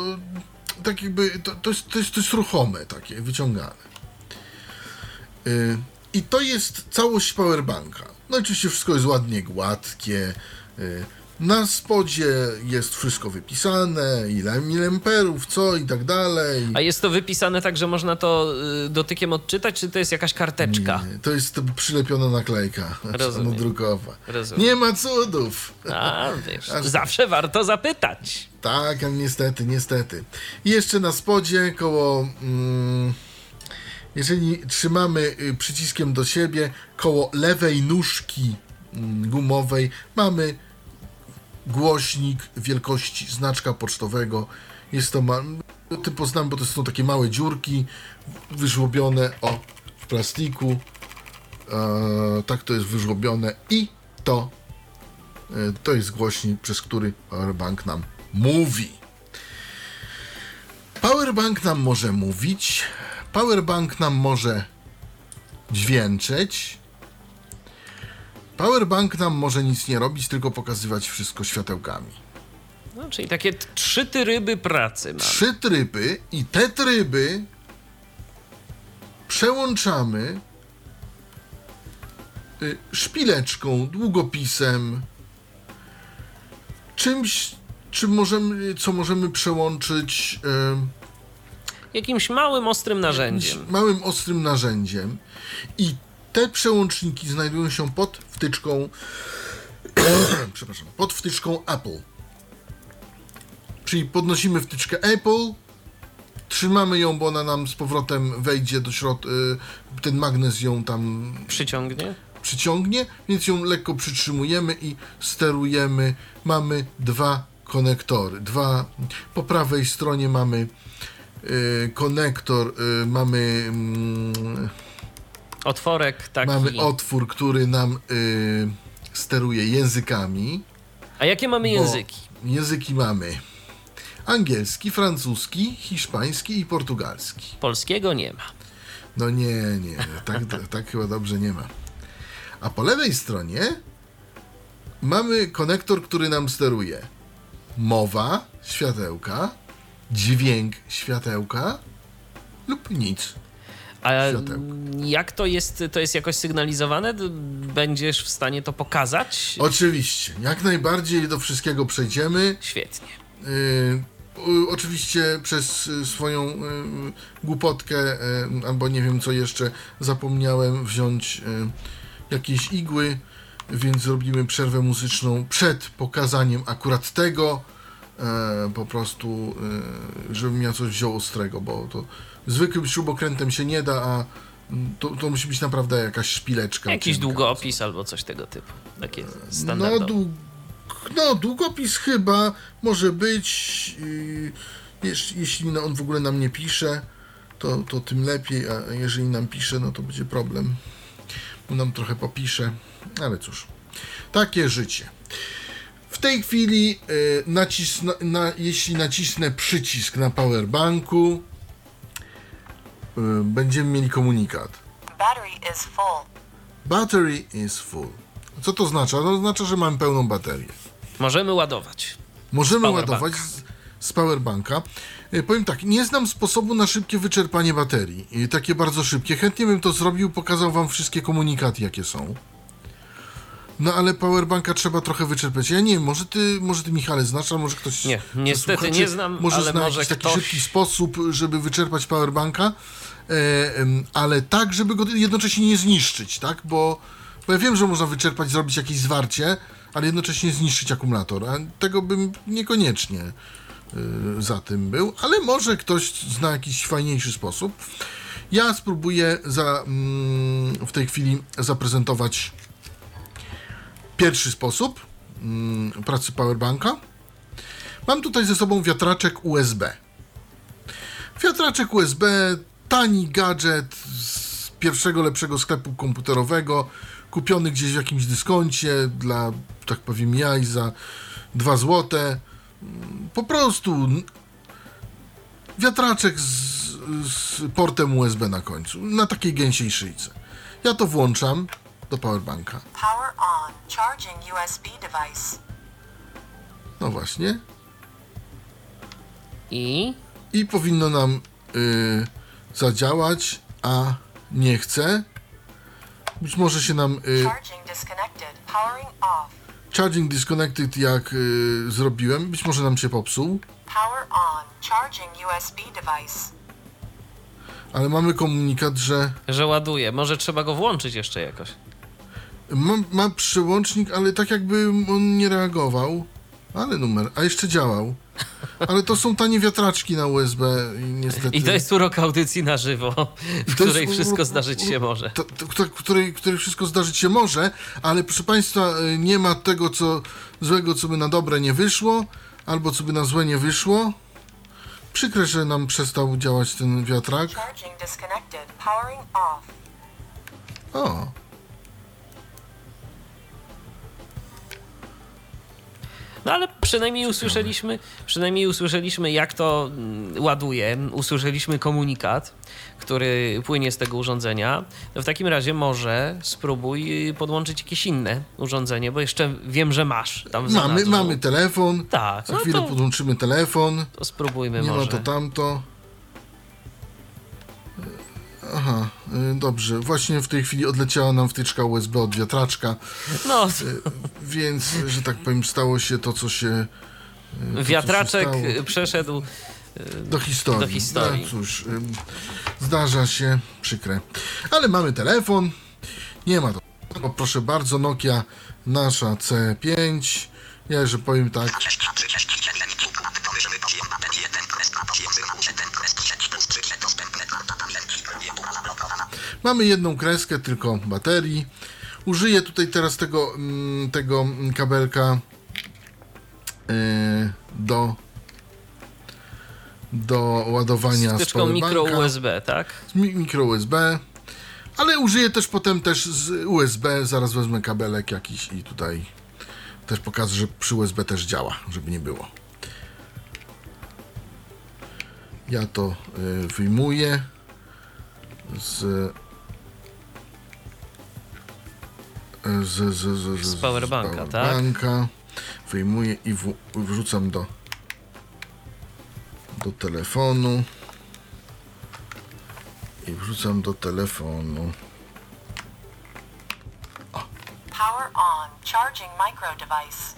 tak jakby, to, to, jest, to, jest, to jest ruchome takie, wyciągane. Y, I to jest całość powerbanka. No oczywiście wszystko jest ładnie gładkie. y, Na spodzie jest wszystko wypisane, ile miliamperów, co i tak dalej. A jest to wypisane tak, że można to y, dotykiem odczytać, czy to jest jakaś karteczka? Nie, to jest przylepiona naklejka, Rozumiem. Rozumiem. Nie ma cudów. A, wiesz, Aż- zawsze warto zapytać. Tak, ale niestety, niestety. I jeszcze na spodzie koło. Mm, jeżeli trzymamy y, przyciskiem do siebie, koło lewej nóżki mm, gumowej mamy głośnik wielkości znaczka pocztowego. Jest to. Ma, tym poznamy, bo to są takie małe dziurki wyżłobione o w plastiku. E, tak to jest wyżłobione i to E, To jest głośnik, przez który Powerbank nam mówi. Powerbank nam może mówić, Powerbank nam może dźwięczeć, Powerbank nam może nic nie robić, tylko pokazywać wszystko światełkami. No, czyli takie trzy tryby pracy mamy. Trzy tryby i te tryby przełączamy y, szpileczką, długopisem, czymś, czym możemy, co możemy przełączyć y, Jakimś małym, ostrym narzędziem. małym, ostrym narzędziem. I te przełączniki znajdują się pod wtyczką, przepraszam, pod wtyczką Apple. Czyli podnosimy wtyczkę Apple, trzymamy ją, bo ona nam z powrotem wejdzie do środka, ten magnes ją tam Przyciągnie? przyciągnie, więc ją lekko przytrzymujemy i sterujemy. Mamy dwa konektory. Dwa, po prawej stronie mamy y, konektor, y, mamy, mm, Otworek taki. mamy otwór, który nam y, steruje językami. A jakie mamy języki? Języki mamy angielski, francuski, hiszpański i portugalski. Polskiego nie ma. No nie, nie, tak, tak chyba dobrze nie ma. A po lewej stronie mamy konektor, który nam steruje mowa, światełka, dźwięk, światełka lub nic. A jak to jest? To jest jakoś sygnalizowane? Będziesz w stanie to pokazać? Oczywiście, jak najbardziej do wszystkiego przejdziemy. Świetnie. Yy, y, oczywiście przez y, swoją y, głupotkę, y, albo nie wiem co jeszcze, zapomniałem wziąć y, jakieś igły, więc zrobimy przerwę muzyczną przed pokazaniem akurat tego. E, po prostu, y, żebym ja coś wziął ostrego, bo to zwykłym śrubokrętem się nie da, a mm, to, to musi być naprawdę jakaś szpileczka. Jakiś długopis albo coś tego typu. Takie No, dług, no, długopis chyba może być. Yy, jeśli no, on w ogóle nam nie pisze, to, to tym lepiej, a jeżeli nam pisze, no to będzie problem. Bo nam trochę popisze, ale cóż, takie życie. W tej chwili, yy, na, jeśli nacisnę przycisk na powerbanku, będziemy mieli komunikat. Battery is full. Battery is full. Co to oznacza? To oznacza, że mamy pełną baterię. Możemy ładować. Możemy powerbanka. ładować z, z powerbanka. E, Powiem tak, nie znam sposobu na szybkie wyczerpanie baterii. E, Takie bardzo szybkie. Chętnie bym to zrobił, pokazał wam wszystkie komunikaty, jakie są. No ale powerbanka trzeba trochę wyczerpać. Ja nie wiem, może ty, może ty Michale znasz, a może ktoś Nie, niestety nie znam, może ale zna może jakiś taki szybki sposób, żeby wyczerpać powerbanka, ale tak, żeby go jednocześnie nie zniszczyć, tak? Bo, bo ja wiem, że można wyczerpać, zrobić jakieś zwarcie, ale jednocześnie zniszczyć akumulator, a tego bym niekoniecznie y, za tym był, ale może ktoś zna jakiś fajniejszy sposób. Ja spróbuję za, mm, w tej chwili zaprezentować pierwszy sposób mm, pracy powerbanka. Mam tutaj ze sobą wiatraczek USB. Wiatraczek USB, tani gadżet z pierwszego lepszego sklepu komputerowego, kupiony gdzieś w jakimś dyskoncie dla, tak powiem, jaj za 2 złote. Po prostu wiatraczek z, z portem USB na końcu, na takiej gęsiej szyjce. Ja to włączam do powerbanka. Power on. Charging USB device. No właśnie. I I powinno nam y, zadziałać, a nie chce. Być może się nam y, Charging disconnected. Jak y, zrobiłem, być może nam się popsuł, Power on. Charging USB device. ale mamy komunikat, że że ładuje. Może trzeba go włączyć jeszcze jakoś. ma, ma przełącznik, ale tak jakby on nie reagował. Ale numer, a jeszcze działał. Ale to są tanie wiatraczki na USB i niestety. I to jest urok audycji na żywo, w To jest której u- wszystko u- zdarzyć się może. To, to, to, której, której wszystko zdarzyć się może, ale proszę Państwa, y, nie ma tego co złego, co by na dobre nie wyszło, albo co by na złe nie wyszło. Przykre, że nam przestał działać ten wiatrak. O, No ale przynajmniej usłyszeliśmy, przynajmniej usłyszeliśmy jak to mm, ładuje, usłyszeliśmy komunikat, który płynie z tego urządzenia. No w takim razie może spróbuj y, podłączyć jakieś inne urządzenie, bo jeszcze wiem, że masz tam w mamy, mamy telefon. Tak, Za no chwilę to, podłączymy telefon. to spróbujmy Nie może. ma to tamto. Aha, y, dobrze. Właśnie w tej chwili odleciała nam wtyczka USB od wiatraczka, No, więc, że tak powiem, stało się to, co się. y, to, co się wiatraczek przeszedł Do historii. Do historii. No cóż, zdarza się, przykre. Ale mamy telefon, nie ma to. O, proszę bardzo, Nokia nasza C5. Ja, że powiem tak, Mamy jedną kreskę tylko baterii. Użyję tutaj teraz tego, mm, tego kabelka yy, do do ładowania z Wtyczką mikro. USB, tak? z mi- mikro USB, ale użyję też potem też z USB, zaraz wezmę kabelek jakiś i tutaj też pokażę, że przy USB też działa, żeby nie było. Ja to y, wyjmuję z z, z, z, z, Z powerbanka, tak? powerbanka. Wyjmuję i w, wrzucam do do telefonu i wrzucam do telefonu. Power on. Charging micro device.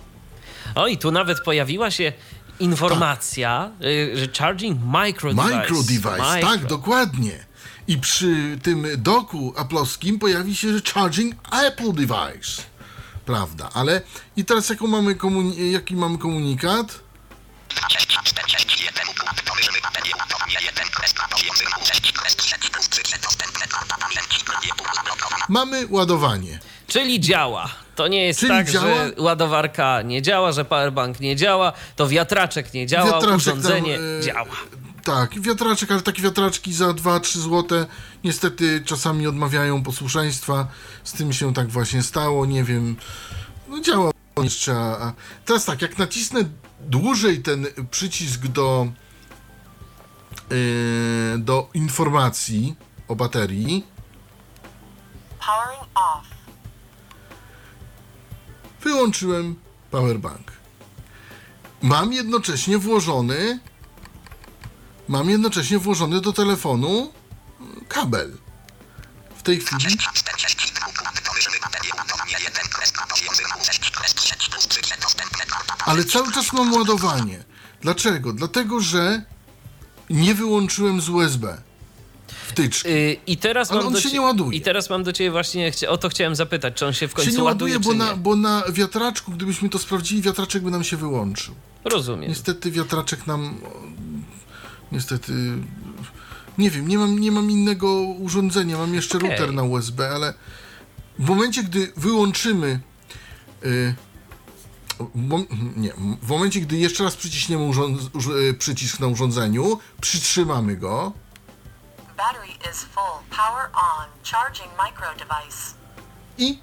O, i tu nawet pojawiła się informacja, y, że charging micro device. Micro device, Micro. tak, dokładnie. I przy tym doku aplowskim pojawi się, że charging Apple device. Prawda, ale i teraz jaką mamy komuni- jaki mamy komunikat? Mamy ładowanie. Czyli działa. To nie jest Czyli tak, działa? że ładowarka nie działa, że powerbank nie działa, to wiatraczek nie działa, Wiatraczek urządzenie tam, e, działa. Tak, wiatraczek, ale takie wiatraczki za 2-3 złote niestety czasami odmawiają posłuszeństwa. Z tym się tak właśnie stało, nie wiem. No działa jeszcze. A, teraz tak, jak nacisnę dłużej ten przycisk do yy, do informacji o baterii, Powering off. wyłączyłem powerbank. Mam jednocześnie włożony mam jednocześnie włożony do telefonu kabel. W tej chwili ale cały czas mam ładowanie. Dlaczego? Dlatego, że nie wyłączyłem z USB wtyczki. Y, I teraz Ale mam on do się nie ładuje. I teraz mam do ciebie właśnie, o to chciałem zapytać, czy on się w końcu się nie ładuje, ładuje, bo na, bo na wiatraczku, gdybyśmy to sprawdzili, wiatraczek by nam się wyłączył. Rozumiem. Niestety wiatraczek nam. Niestety. Nie wiem, nie mam, nie mam innego urządzenia. Mam jeszcze Okej. router na USB, ale w momencie, gdy wyłączymy. Y, nie, w momencie, gdy jeszcze raz przyciśniemy urząd- urz- y, przycisk na urządzeniu, przytrzymamy go Battery is full. Power on. Charging micro device. i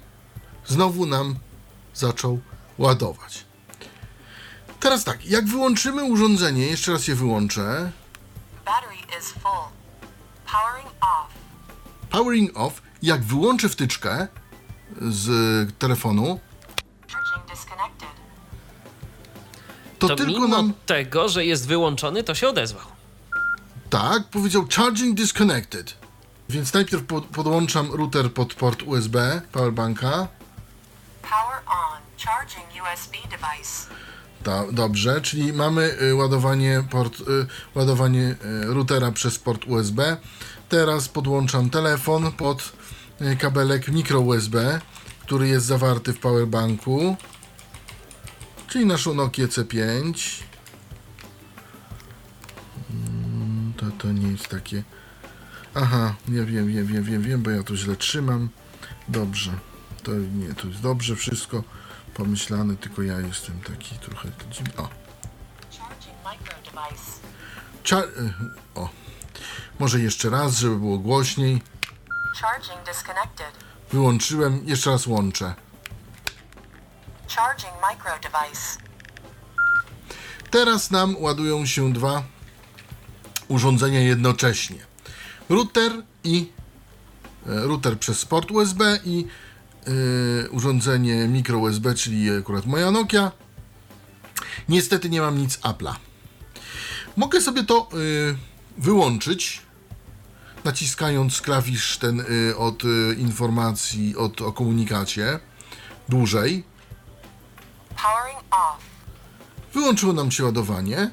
znowu nam zaczął ładować. Teraz tak, jak wyłączymy urządzenie, jeszcze raz je wyłączę. Battery is full. Powering off. Powering off, jak wyłączę wtyczkę z telefonu, Charging disconnected. to, To tylko mimo nam tego, że jest wyłączony, to się odezwał. tak powiedział charging disconnected. Więc najpierw pod, podłączam router pod port USB powerbanka. Power on. Charging USB device. Da, dobrze, czyli mamy y, ładowanie, port, y, ładowanie y, routera przez port USB. Teraz podłączam telefon pod kabelek mikro USB, który jest zawarty w powerbanku, czyli naszą Nokia C5. Mm, To, to nie jest takie. Aha, ja wiem, wiem, wiem, wiem, wiem, bo ja to źle trzymam. Dobrze, to nie, to jest dobrze wszystko pomyślane, tylko ja jestem taki trochę dziwny. O. Cza- y, o, może jeszcze raz, żeby było głośniej. Wyłączyłem, jeszcze raz łączę. Charging micro device. Teraz nam ładują się dwa urządzenia jednocześnie. Router i e, router przez port USB i e, urządzenie mikro USB, czyli akurat moja Nokia. Niestety nie mam nic Apple'a. Mogę sobie to e, wyłączyć naciskając klawisz ten e, od e, informacji od, o komunikacie dłużej. Powering off. Wyłączyło nam się ładowanie,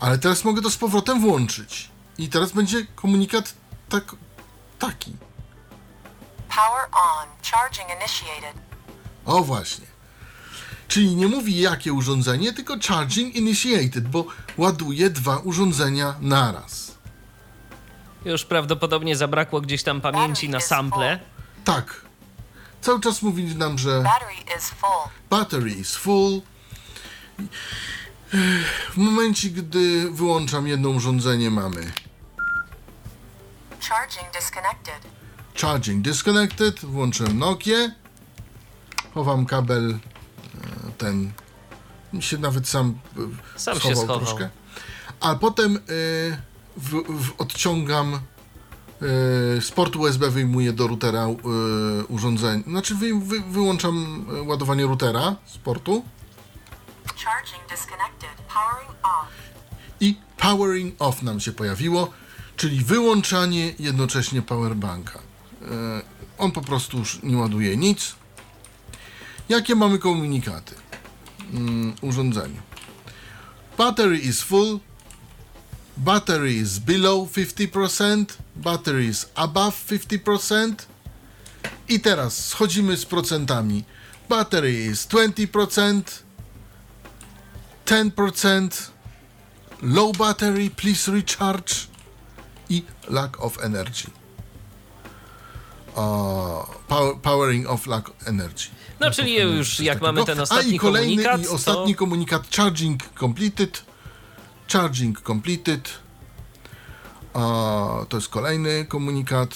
ale teraz mogę to z powrotem włączyć. I teraz będzie komunikat tak, taki. Power on. Charging initiated. O właśnie. Czyli nie mówi jakie urządzenie, tylko charging initiated, bo ładuje dwa urządzenia naraz. Już prawdopodobnie zabrakło gdzieś tam pamięci na sample. Tak. Cały czas mówili nam, że Battery is full. battery is full. W momencie, gdy wyłączam jedno urządzenie, mamy Charging disconnected. Charging disconnected, włączyłem Nokię, chowam kabel, e, ten mi się nawet sam e, Sam się schował schował. troszkę, a potem e, w, w, odciągam e, z portu USB wyjmuję do routera e, urządzenie, znaczy wy, wy, wyłączam ładowanie routera z portu Charging disconnected. Powering off. i powering off nam się pojawiło, czyli wyłączanie jednocześnie powerbanka. E, on po prostu już nie ładuje nic. Jakie mamy komunikaty? Mm, urządzeniu. Battery is full. Battery is below 50%. Battery is above 50%. I teraz schodzimy z procentami. Battery is 20%. 10%. Low battery, please recharge. I lack of energy. Power, powering off lack of energy. No, czyli już jak mamy ten ostatni A i kolejny, komunikat, i ostatni to... komunikat charging completed. Charging completed. A, to jest kolejny komunikat.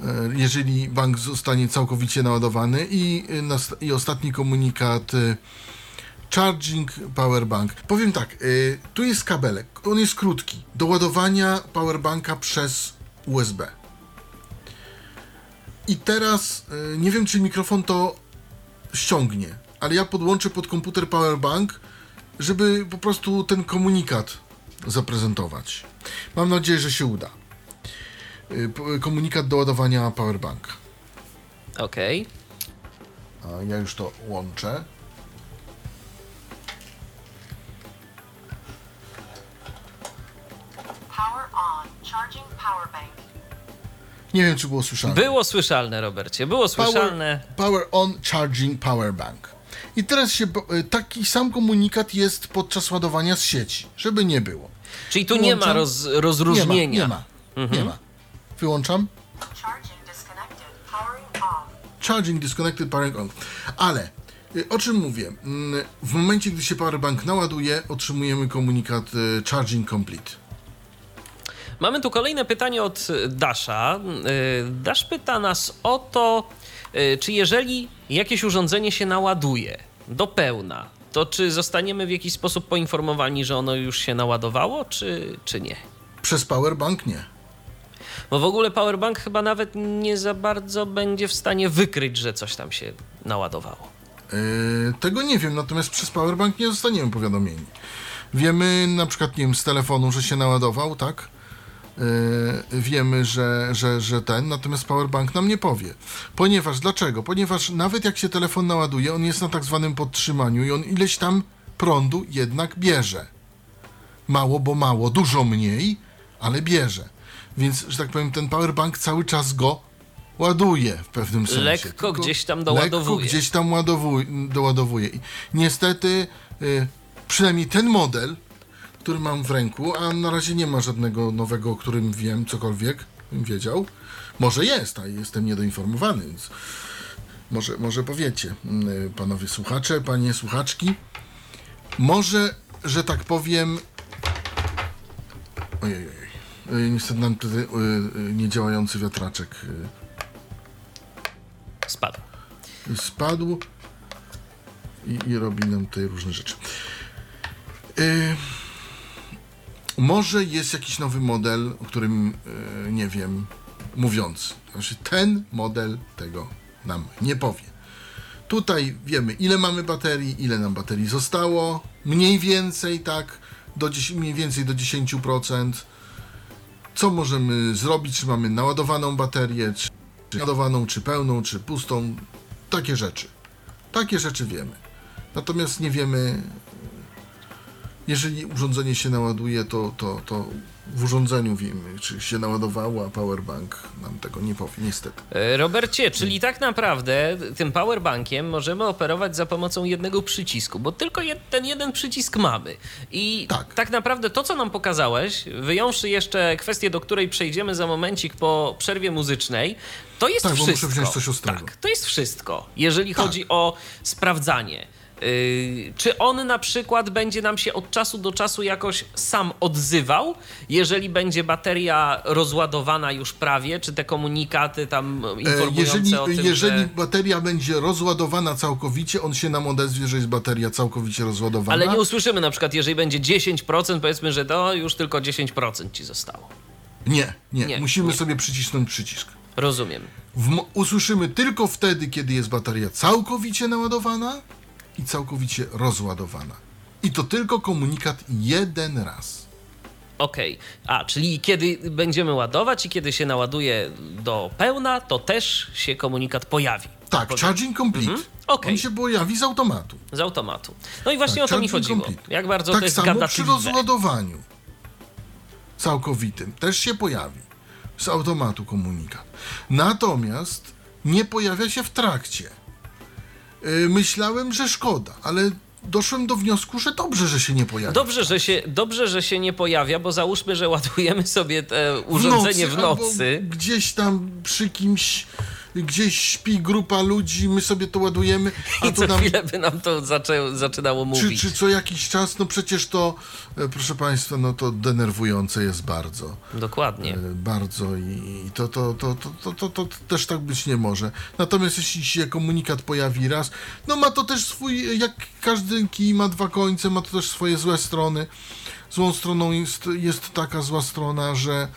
E, Jeżeli bank zostanie całkowicie naładowany i, y, i ostatni komunikat y, Charging Powerbank. Powiem tak, y, tu jest kabelek, on jest krótki, do ładowania powerbanka przez USB. I teraz y, nie wiem, czy mikrofon to ściągnie, ale ja podłączę pod komputer powerbank, żeby po prostu ten komunikat zaprezentować. Mam nadzieję, że się uda. Y, Komunikat do ładowania powerbanka. Okej. A ja już to łączę. Nie wiem, czy było słyszane. Było słyszalne, Robercie, było słyszalne. Power, power on charging power bank. I teraz się y, taki sam komunikat jest podczas ładowania z sieci, żeby nie było. Czyli tu nie ma Wyłączam. roz, rozróżnienia. Nie ma, nie ma. Nie ma. Wyłączam. Charging disconnected. Powering off. Charging disconnected powering on. Ale y, o czym mówię? Mm, W momencie, gdy się powerbank naładuje, otrzymujemy komunikat y, charging complete. Mamy tu kolejne pytanie od Dasha. Y, Dasz pyta nas o to, y, czy jeżeli jakieś urządzenie się naładuje do pełna, to czy zostaniemy w jakiś sposób poinformowani, że ono już się naładowało, czy, czy nie? Przez powerbank nie. Bo w ogóle powerbank chyba nawet nie za bardzo będzie w stanie wykryć, że coś tam się naładowało. Yy, tego nie wiem, natomiast przez powerbank nie zostaniemy powiadomieni. Wiemy na przykład, nie wiem, z telefonu, że się naładował, tak? Yy, wiemy, że, że, że ten, natomiast powerbank nam nie powie. Ponieważ, dlaczego? Ponieważ nawet jak się telefon naładuje, on jest na tak zwanym podtrzymaniu i on ileś tam prądu jednak bierze. Mało, bo mało, dużo mniej, ale bierze. Więc, że tak powiem, ten powerbank cały czas go ładuje w pewnym sensie. Lekko Tylko gdzieś tam Lekko doładowuje. gdzieś tam ładowuj, doładowuje. I niestety, y, przynajmniej ten model, który mam w ręku, a na razie nie ma żadnego nowego, o którym wiem, cokolwiek bym wiedział. Może jest, a jestem niedoinformowany, więc może, może powiecie, y, panowie słuchacze, panie słuchaczki. Może, że tak powiem. Ojej, ojej. Niestety nam tutaj y, y, niedziałający wiatraczek y, Spadł. spadł i, i robi nam tutaj różne rzeczy. Y, może jest jakiś nowy model, o którym y, nie wiem, mówiąc. Znaczy, ten model tego nam nie powie. Tutaj wiemy, ile mamy baterii, ile nam baterii zostało, mniej więcej, tak, do 10, mniej więcej do 10%. Co możemy zrobić, czy mamy naładowaną baterię, czy, czy naładowaną, czy pełną, czy pustą. Takie rzeczy. Takie rzeczy wiemy. Natomiast nie wiemy, Jeżeli urządzenie się naładuje, to, to, to w urządzeniu wiemy, czy się naładowało, a powerbank nam tego nie powie, niestety. E, Robercie, czyli tak naprawdę tym powerbankiem możemy operować za pomocą jednego przycisku, bo tylko jed, ten jeden przycisk mamy. I tak. Tak. naprawdę to, co nam pokazałeś, wyjąwszy jeszcze kwestię, do której przejdziemy za momencik po przerwie muzycznej, to jest Tak, bo wszystko. muszę wziąć coś ostrego. Tak, to jest wszystko, jeżeli Tak. chodzi o sprawdzanie. Yy, czy on na przykład będzie nam się od czasu do czasu jakoś sam odzywał, jeżeli będzie bateria rozładowana już prawie, czy te komunikaty tam E, informujące Jeżeli, o tym, jeżeli że... bateria będzie rozładowana całkowicie, on się nam odezwie, że jest bateria całkowicie rozładowana. Ale nie usłyszymy na przykład, jeżeli będzie 10%, powiedzmy, że to już tylko 10% ci zostało. nie, nie, Nie, musimy nie. sobie przycisnąć przycisk. Rozumiem. W, usłyszymy tylko wtedy, kiedy jest bateria całkowicie naładowana i całkowicie rozładowana. I to tylko komunikat jeden raz. Okej. A, czyli kiedy będziemy ładować i kiedy się naładuje do pełna, to też się komunikat pojawi. Tak, charging complete. Mhm, okej. On się pojawi z automatu. Z automatu. No i właśnie Tak, o to mi chodziło. complete. Jak bardzo tak to jest samo przy rozładowaniu całkowitym też się pojawi z automatu komunikat. Natomiast nie pojawia się w trakcie. Yy, myślałem, że szkoda, ale doszłem do wniosku, że dobrze, że się nie pojawia. Dobrze że, się, dobrze, że się nie pojawia, bo załóżmy, że ładujemy sobie te urządzenie w albo nocy. Gdzieś tam przy kimś, gdzieś śpi grupa ludzi, my sobie to ładujemy, a I co nam chwilę by nam to zaczę, zaczynało czy, mówić. czy co jakiś czas, no przecież to, e, proszę Państwa, no to denerwujące jest bardzo. Dokładnie. E, Bardzo i to, to, to, to, to, to, to też tak być nie może. Natomiast jeśli się komunikat pojawi raz, no ma to też swój, jak każdy kij ma dwa końce, ma to też swoje złe strony. Złą stroną jest, jest taka zła strona, że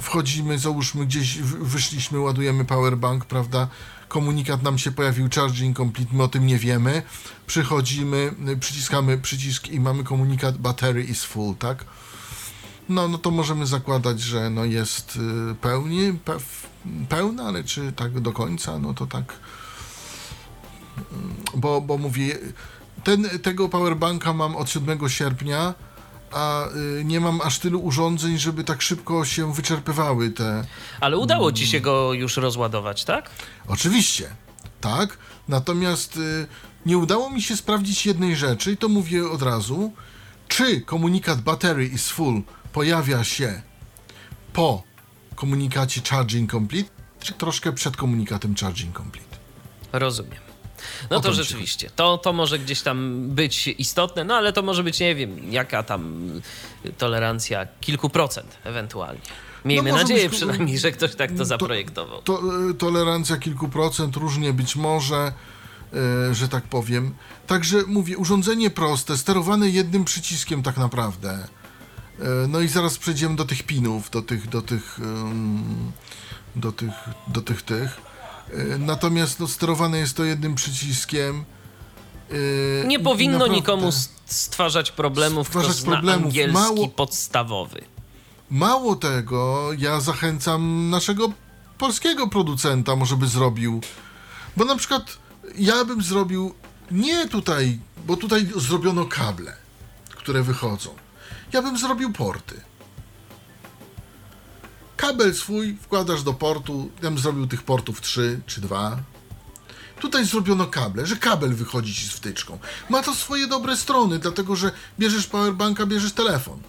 wchodzimy, załóżmy gdzieś, wyszliśmy, ładujemy powerbank, prawda? Komunikat nam się pojawił, charging complete, my o tym nie wiemy. Przychodzimy, przyciskamy przycisk i mamy komunikat battery is full, tak? No, no to możemy zakładać, że no jest y, pełni, pe, pełna, ale czy tak do końca, no to tak. Bo, bo mówię, ten, tego powerbanka mam od 7 sierpnia, a y, nie mam aż tylu urządzeń, żeby tak szybko się wyczerpywały te. Ale udało ci się go już rozładować, tak? Oczywiście, tak. Natomiast y, nie udało mi się sprawdzić jednej rzeczy, i to mówię od razu. Czy komunikat battery is full pojawia się po komunikacie charging complete, czy troszkę przed komunikatem charging complete? Rozumiem. No to rzeczywiście, to, to może gdzieś tam być istotne, no ale to może być, nie wiem, jaka tam tolerancja kilku procent ewentualnie. Miejmy No nadzieję być- przynajmniej, że ktoś tak to to- zaprojektował. To, y, tolerancja kilku procent, różnie być może, y, że tak powiem. Także mówię, urządzenie proste, sterowane jednym przyciskiem tak naprawdę. Y, No i zaraz przejdziemy do tych pinów, do tych, do tych, ym, do tych, do tych, tych. Y, Natomiast no, sterowane jest to jednym przyciskiem. y, Nie powinno naprawdę- nikomu st- stwarzać problemów, Stwarzać problemów. angielski Mało- podstawowy. Mało tego, ja zachęcam naszego polskiego producenta, może by zrobił. Bo na przykład ja bym zrobił nie tutaj, bo tutaj zrobiono kable, które wychodzą. Ja bym zrobił porty. Kabel swój wkładasz do portu, bym zrobił tych portów 3 czy 2. Tutaj zrobiono kable, że kabel wychodzi ci z wtyczką. Ma to swoje dobre strony, dlatego że bierzesz powerbanka, bierzesz telefon.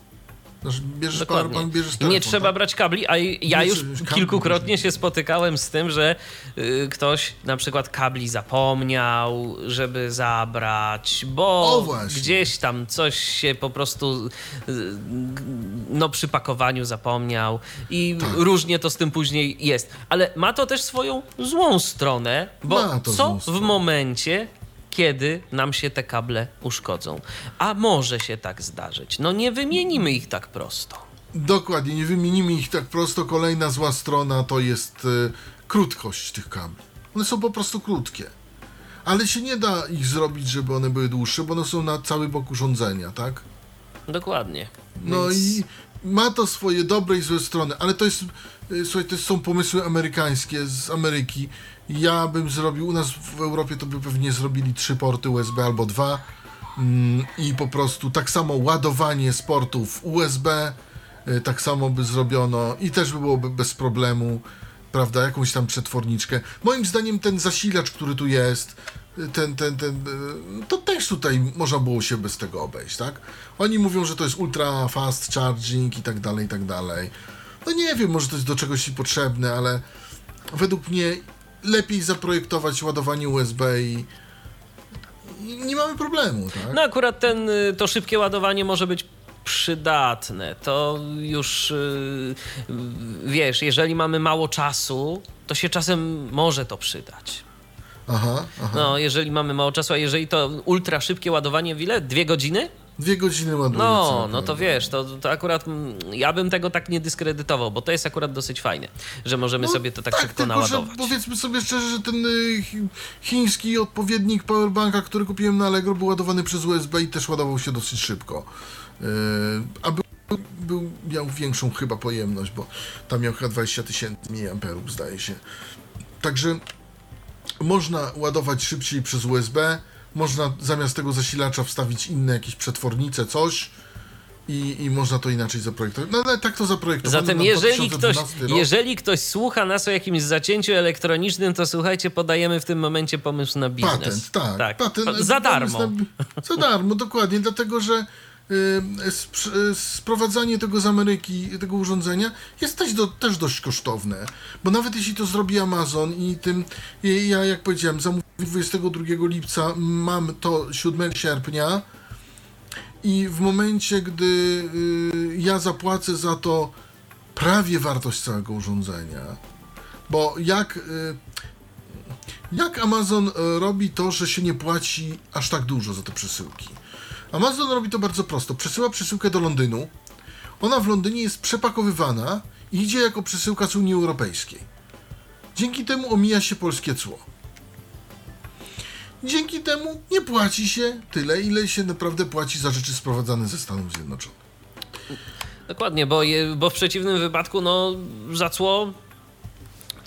Znaczy, Bierzesz Dokładnie. bierzesz telefon. Nie trzeba tak? brać kabli, a ja już kilkukrotnie się spotykałem z tym, że y, ktoś na przykład kabli zapomniał, żeby zabrać, bo gdzieś tam coś się po prostu y, no przy pakowaniu zapomniał i Tak. różnie to z tym później jest. Ale ma to też swoją złą stronę, bo co w momencie, kiedy nam się te kable uszkodzą? A może się tak zdarzyć. No nie wymienimy ich tak prosto. Dokładnie, nie wymienimy ich tak prosto. Kolejna zła strona to jest e, krótkość tych kabli. One są po prostu krótkie. Ale się nie da ich zrobić, żeby one były dłuższe, bo one są na cały bok urządzenia, tak? Dokładnie. No Więc- i ma to swoje dobre i złe strony, ale to jest, y, słuchaj, to są pomysły amerykańskie z Ameryki. Ja bym zrobił, u nas w Europie to by pewnie zrobili trzy porty USB albo dwa, Mm, I po prostu tak samo ładowanie sportów USB, y, tak samo by zrobiono i też by byłoby bez problemu, prawda, jakąś tam przetworniczkę. Moim zdaniem ten zasilacz, który tu jest, y, ten, ten, ten, y, to też tutaj można było się bez tego obejść, tak? Oni mówią, że to jest ultra fast charging i tak dalej, i tak dalej. No nie wiem, może to jest do czegoś potrzebne, ale według mnie lepiej zaprojektować ładowanie USB i, nie mamy problemu, tak? No akurat ten, y, to szybkie ładowanie może być przydatne. To już y, wiesz, jeżeli mamy mało czasu, to się czasem może to przydać. Aha, aha. No, jeżeli mamy mało czasu, a jeżeli to ultra szybkie ładowanie, ile? Dwie godziny? Dwie godziny ładuje. No, no to wiesz, to, to akurat ja bym tego tak nie dyskredytował, bo to jest akurat dosyć fajne, że możemy No, sobie to tak, szybko tylko, naładować. Że powiedzmy sobie szczerze, że ten y, chi- chiński odpowiednik powerbanka, który kupiłem na Allegro, był ładowany przez USB i też ładował się dosyć szybko. Y, a był, był, miał większą chyba pojemność, bo tam miał chyba 20 tysięcy mAh, zdaje się. Także można ładować szybciej przez USB, można zamiast tego zasilacza wstawić inne jakieś przetwornice, coś. I, I można to inaczej zaprojektować. No ale tak to zaprojektowano Zatem jeżeli ktoś, 2012 rok. jeżeli ktoś słucha nas o jakimś zacięciu elektronicznym, to słuchajcie, podajemy w tym momencie pomysł na biznes. Patent, tak. Patent, Pa- Za darmo. Na, za darmo, dokładnie, dlatego że sprowadzanie tego z Ameryki, tego urządzenia jest też, do, też dość kosztowne, bo nawet jeśli to zrobi Amazon i tym, ja jak powiedziałem, zamówiłem 22 lipca, mam to 7 sierpnia i w momencie, gdy y, ja zapłacę za to prawie wartość całego urządzenia, bo jak... Y, jak Amazon robi to, że się nie płaci aż tak dużo za te przesyłki? Amazon robi to bardzo prosto. Przesyła przesyłkę do Londynu. Ona w Londynie jest przepakowywana i idzie jako przesyłka z Unii Europejskiej. Dzięki temu omija się polskie cło. Dzięki temu nie płaci się tyle, ile się naprawdę płaci za rzeczy sprowadzane ze Stanów Zjednoczonych. Dokładnie, bo, je, bo w przeciwnym wypadku, no, za cło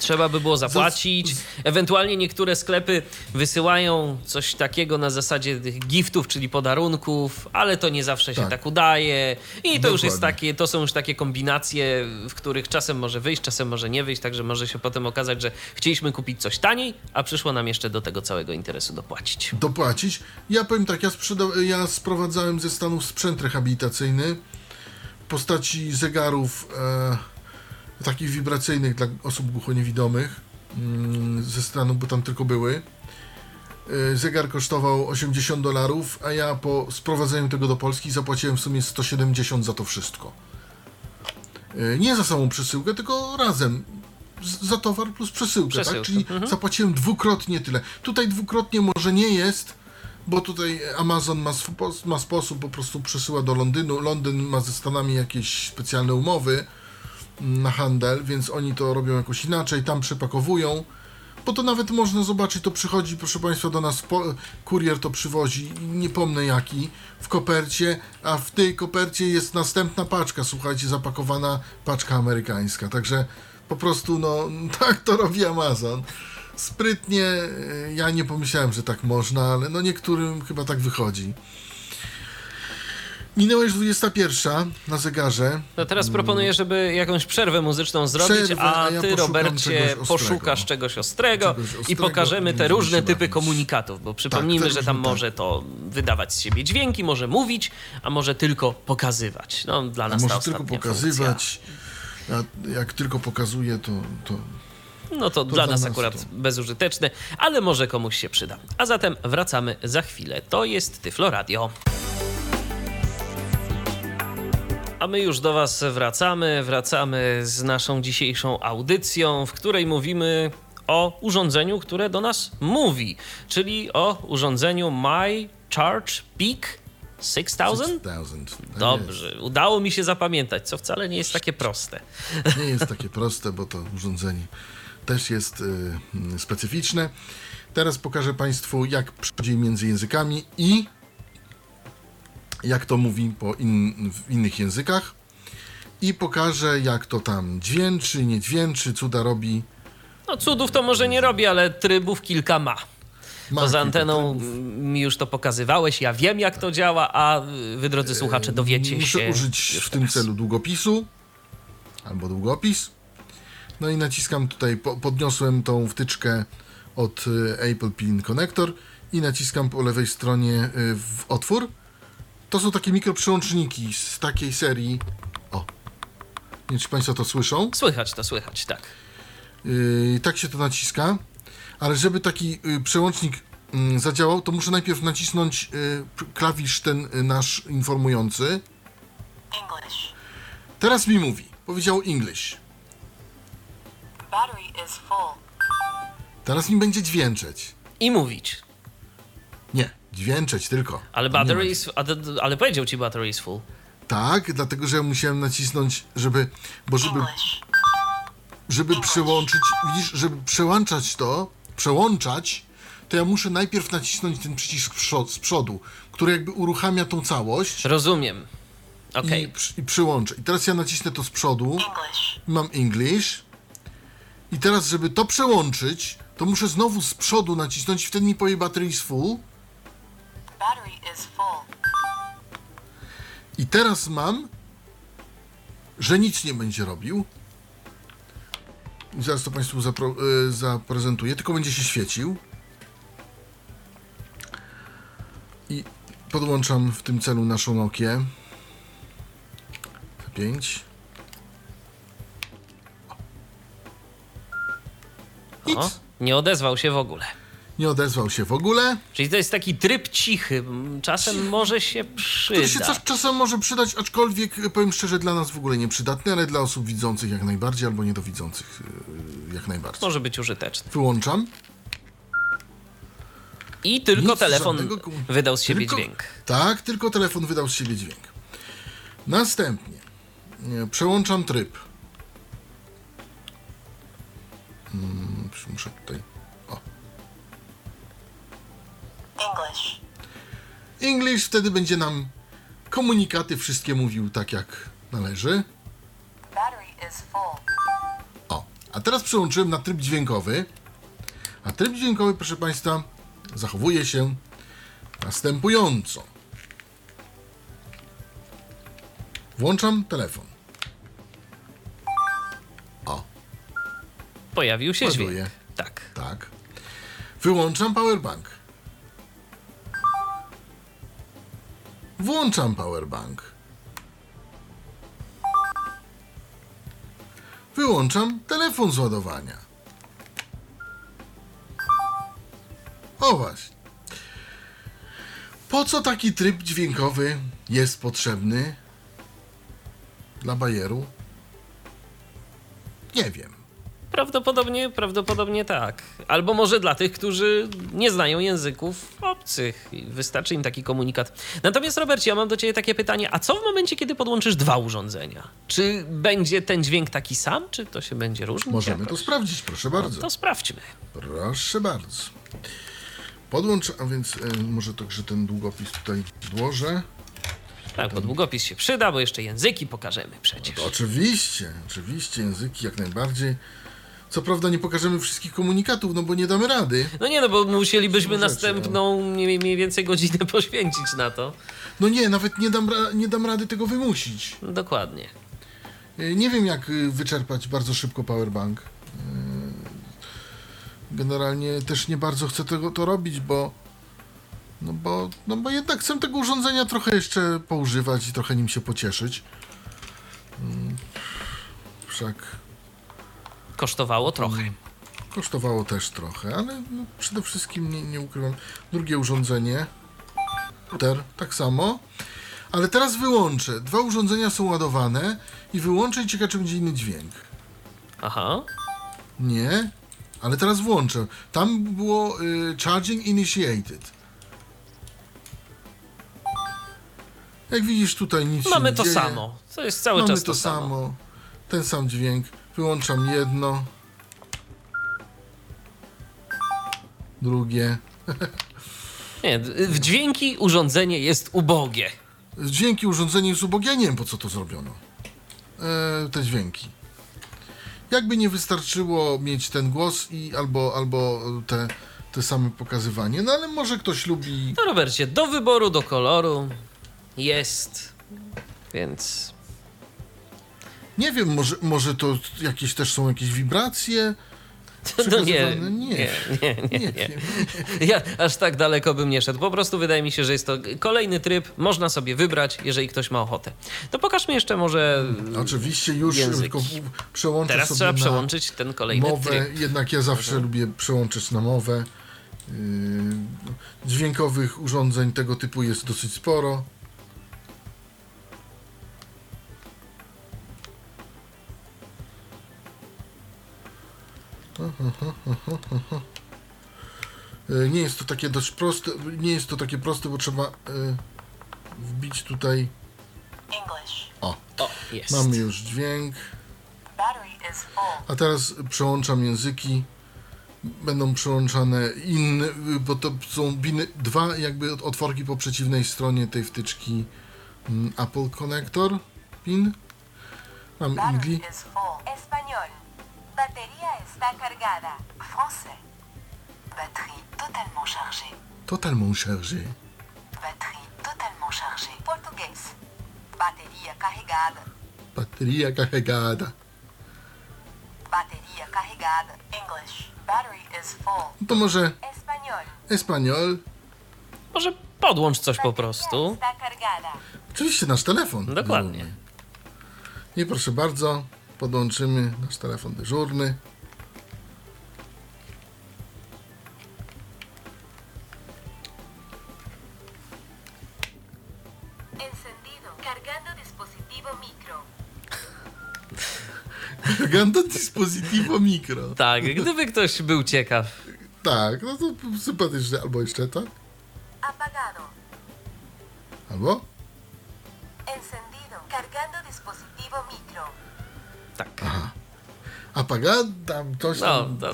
trzeba by było zapłacić. Ewentualnie niektóre sklepy wysyłają coś takiego na zasadzie tych giftów, czyli podarunków, ale to nie zawsze się Tak. tak udaje. I to już jest Dokładnie. takie, to są już takie kombinacje, w których czasem może wyjść, czasem może nie wyjść, także może się potem okazać, że chcieliśmy kupić coś taniej, a przyszło nam jeszcze do tego całego interesu dopłacić. dopłacić. Ja powiem tak, ja, sprzeda- ja sprowadzałem ze Stanów sprzęt rehabilitacyjny w postaci zegarów e, takich wibracyjnych dla osób głuchoniewidomych mm, ze Stanów, bo tam tylko były. E, zegar kosztował 80 dolarów, a ja po sprowadzeniu tego do Polski zapłaciłem w sumie 170 za to wszystko. E, nie za samą przesyłkę, tylko razem. Za towar plus przesyłkę, tak? Przesyłkę, Czyli mhm. zapłaciłem dwukrotnie tyle. Tutaj dwukrotnie może nie jest, bo tutaj Amazon ma, swo- ma sposób, po prostu przesyła do Londynu. Londyn ma ze Stanami jakieś specjalne umowy handel, więc oni to robią jakoś inaczej, tam przepakowują. Bo to nawet można zobaczyć, to przychodzi, proszę Państwa, do nas kurier to przywozi, nie pomnę jaki, w kopercie, a w tej kopercie jest następna paczka, słuchajcie, zapakowana paczka amerykańska. Także po prostu, no, tak to robi Amazon. Sprytnie, e, ja nie pomyślałem, że tak można, ale no niektórym chyba tak wychodzi. Minęła już 21 na zegarze. No teraz proponuję, żeby jakąś przerwę muzyczną zrobić, Przerwę, a a ja ty, Robercie, czegoś poszukasz czegoś ostrego, Czegoś i ostrego pokażemy i te będziemy różne typy bawić. komunikatów, bo przypomnijmy, te że tam różne, tak. może to wydawać z siebie dźwięki, może mówić, a może tylko pokazywać. No, dla A nas ta może tylko pokazywać. A jak tylko pokazuje, to, to. No to, dla dla nas nas akurat to. bezużyteczne, ale może komuś się przyda. A zatem wracamy za chwilę. To jest Tyflo Radio. A my już do Was wracamy. Wracamy z naszą dzisiejszą audycją, w której mówimy o urządzeniu, które do nas mówi, czyli o urządzeniu My Charge Peak 6000. 6000. Tak Dobrze, udało mi się zapamiętać, co wcale nie jest takie proste. jest. Nie jest takie proste, bo to urządzenie też jest y, mm, specyficzne. Teraz pokażę Państwu, jak przechodzi między językami i jak to mówi po in, w innych językach. I pokażę, jak to tam dźwięczy, nie dźwięczy, cuda robi. No cudów to może nie robi, ale trybów kilka ma. Poza Marki, anteną mi już to pokazywałeś, ja wiem jak to działa, a wy drodzy słuchacze dowiecie Muszę się użyć już w tym teraz. celu długopisu albo długopis. No i naciskam tutaj, po, podniosłem tą wtyczkę od y, Apple Pin Connector i naciskam po lewej stronie y, w otwór. To są takie mikroprzełączniki z takiej serii. O, nie wiem, czy Państwo to słyszą. Słychać to, słychać, tak. Yy, tak się to naciska, ale żeby taki y, przełącznik mm, zadziałał, to muszę najpierw nacisnąć y, p- klawisz ten y, nasz informujący. English. Teraz mi mówi, powiedział English. Battery is full. Teraz mi będzie dźwięczeć. I mówić. Nie, dźwięczeć tylko. Ale battery is, ale powiedział ci battery is full. Tak, dlatego że ja musiałem nacisnąć, żeby, bo żeby, żeby przełączyć, widzisz, żeby przełączać to, przełączać, to ja muszę najpierw nacisnąć ten przycisk z przodu, który jakby uruchamia tą całość. Rozumiem. Okej. i, przy- i przyłączę. I teraz ja nacisnę to z przodu. English. Mam English. I teraz, żeby to przełączyć, to muszę znowu z przodu nacisnąć i wtedy mi powie battery is full. Battery is full. I teraz mam, że nic nie będzie robił. Zaraz to Państwu zapro, y, zaprezentuję, tylko będzie się świecił. I podłączam w tym celu naszą Nokię. T5. O, Nic. nie odezwał się w ogóle. Nie odezwał się w ogóle. Czyli to jest taki tryb cichy. Czasem może się Który się czas, czasem może przydać, aczkolwiek y, powiem szczerze, dla nas w ogóle nieprzydatny, ale dla osób widzących jak najbardziej, albo niedowidzących y, jak najbardziej. Może być użyteczny. Wyłączam. I tylko Nic, telefon żadnego wydał z siebie Tylko- dźwięk. Tak, tylko telefon wydał z siebie dźwięk. Następnie e, przełączam tryb. Mm, muszę tutaj. English. English wtedy będzie nam komunikaty wszystkie mówił tak jak należy. Battery is full. O, a teraz przełączyłem na tryb dźwiękowy. A tryb dźwiękowy, proszę Państwa, zachowuje się następująco. Włączam telefon. O, Pojawił się Ładuje. dźwięk. Tak. tak. Wyłączam powerbank. Włączam powerbank. Wyłączam telefon z ładowania. O właśnie. Po co taki tryb dźwiękowy jest potrzebny dla bajeru? Nie wiem. Prawdopodobnie, prawdopodobnie tak. Albo może dla tych, którzy nie znają języków obcych. Wystarczy im taki komunikat. Natomiast, Robercie, ja mam do ciebie takie pytanie. A co w momencie, kiedy podłączysz dwa urządzenia? Czy będzie ten dźwięk taki sam, czy to się będzie różnić? Możemy to jakoś? sprawdzić, proszę bardzo. To sprawdźmy. Proszę bardzo. Podłącz, a więc e, może także ten długopis tutaj włożę. Tak, bo długopis się przyda, bo jeszcze języki pokażemy przecież. To oczywiście, oczywiście, języki jak najbardziej. Co prawda nie pokażemy wszystkich komunikatów, no bo nie damy rady. No nie, no bo musielibyśmy rzeczy, następną mniej, mniej więcej godzinę poświęcić na to. No nie, nawet nie dam, nie dam rady tego wymusić. No, dokładnie. E, Nie wiem jak e, wyczerpać bardzo szybko powerbank. E, Generalnie też nie bardzo chcę tego to robić, bo no bo, no bo jednak chcę tego urządzenia trochę jeszcze poużywać i trochę nim się pocieszyć. Mm, Wszak Kosztowało trochę. kosztowało też trochę, ale no przede wszystkim nie, nie ukrywam. Drugie urządzenie, router, tak samo. Ale teraz wyłączę. Dwa urządzenia są ładowane i wyłączę i ciekawe, czy będzie inny dźwięk. Aha. Nie, ale teraz włączę. Tam było y, charging initiated. Jak widzisz tutaj nic się Mamy to dzieje. samo. To jest cały Mamy czas to samo. Ten sam dźwięk. Wyłączam jedno. Drugie. Nie, w dźwięki urządzenie jest ubogie. Dźwięki urządzenia jest ubogie. Ja nie wiem po co to zrobiono. E, te dźwięki. Jakby nie wystarczyło mieć ten głos i albo, albo te, te same pokazywanie. No ale może ktoś lubi. No Robercie, do wyboru, do koloru jest, więc Nie wiem, może, może to jakieś też są jakieś wibracje. no nie, nie, Nie. nie, nie. Ja aż tak daleko bym nie szedł. Po prostu wydaje mi się, że jest to kolejny tryb, można sobie wybrać, jeżeli ktoś ma ochotę. To pokażmy jeszcze może... Oczywiście już Języki. tylko przełączę Teraz trzeba przełączyć ten kolejny mowę. tryb. Jednak ja zawsze lubię przełączyć na mowę. Yy, Dźwiękowych urządzeń tego typu jest dosyć sporo. Nie jest to takie dość proste, nie jest to takie proste, bo trzeba yy, wbić tutaj. English. O, O, jest. mamy już dźwięk. A teraz przełączam języki. Będą przełączane inne, bo to są biny, dwa jakby ot- otworki po przeciwnej stronie tej wtyczki mm, Apple Connector pin. Mam Ingli. Está cargada. Français. Batterie totalement chargée. Totalement chargé. Batterie totalement chargée. Português. Bateria carregada. Bateria carregada. Bateria carregada. English. Battery is full. No to może Español. Espanol. Może podłącz coś po prostu. Oczywiście nasz telefon. Dokładnie. dyżurny. I proszę bardzo, podłączymy nasz telefon dyżurny. Cargando dispositivo micro. Tak, gdyby ktoś był ciekaw. Tak, no to sympatycznie. Albo jeszcze tak. Apagado. Albo? Encendido. Cargando dispositivo micro. Tak. Apagada, coś No, tam. to-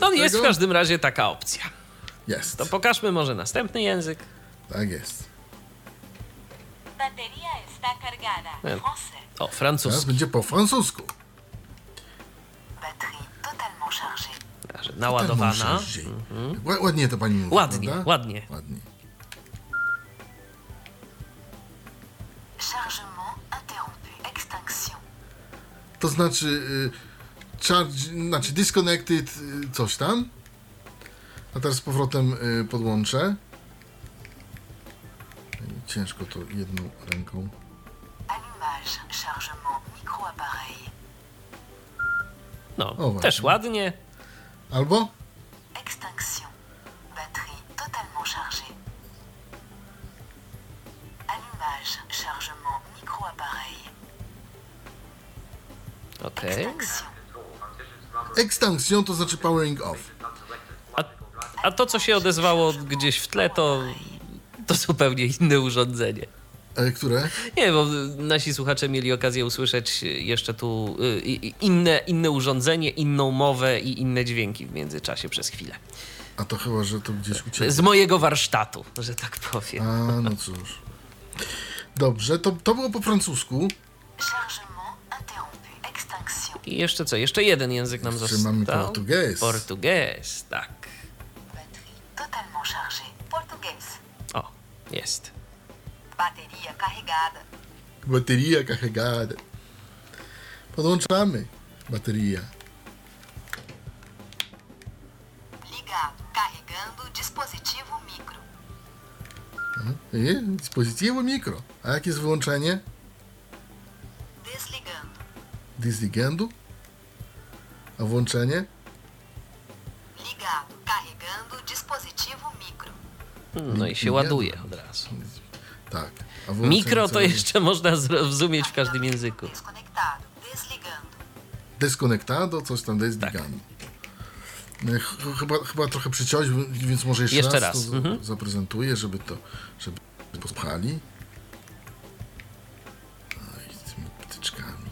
No jest w każdym razie taka opcja. Jest. To pokażmy może następny język. Tak jest. Batería está cargada. Français. O, Teraz francuski. będzie po francusku. Naładowana. Ła- Ładnie to pani mówi. Ładnie, prawda? ładnie. Ładnie. Chargement interrompu. Extinction. To znaczy y, charge, znaczy disconnected y, coś tam. A teraz z powrotem y, podłączę. Ciężko to jedną ręką. Allumage. Chargement micro-appareil. No, O, też ładnie. Albo? Extinction. Batterie totalement chargée. Allumage. Chargement micro-appareil. Okej. Extinction. Extinction to znaczy powering off. A, a to, co się odezwało gdzieś w tle, to, to zupełnie inne urządzenie. E, które? Nie, bo nasi słuchacze mieli okazję usłyszeć jeszcze tu y, inne, inne urządzenie, inną mowę i inne dźwięki w międzyczasie przez chwilę. A to chyba, że to gdzieś uciekło. Z mojego warsztatu, że tak powiem. A, no cóż. Dobrze, to, to było po francusku. Chargement interrompu. Extinction. I jeszcze co? Jeszcze jeden język nam Jeszcze został. mamy portugiez. Portugiez, tak. O, jest. Bateria carregada. Bateria carregada. Podłączamy. Bateria. Ligado. Carregando dispositivo micro. I dispositivo mikro. A jakie jest wyłączenie? Desligando. Desligando. A włączenie? Ligado. Carregando dispositivo micro. No i się ładuje od razu. Tak. Mikro to jeszcze można zrozumieć w każdym języku. Desconectado. Coś tam desligando. Ch- Chyba, chyba trochę przyciąłeś, więc może jeszcze, Jeszcze raz, raz, to mhm. zaprezentuję, żeby to, żeby posłuchali. Oj, z tymi ptyczkami.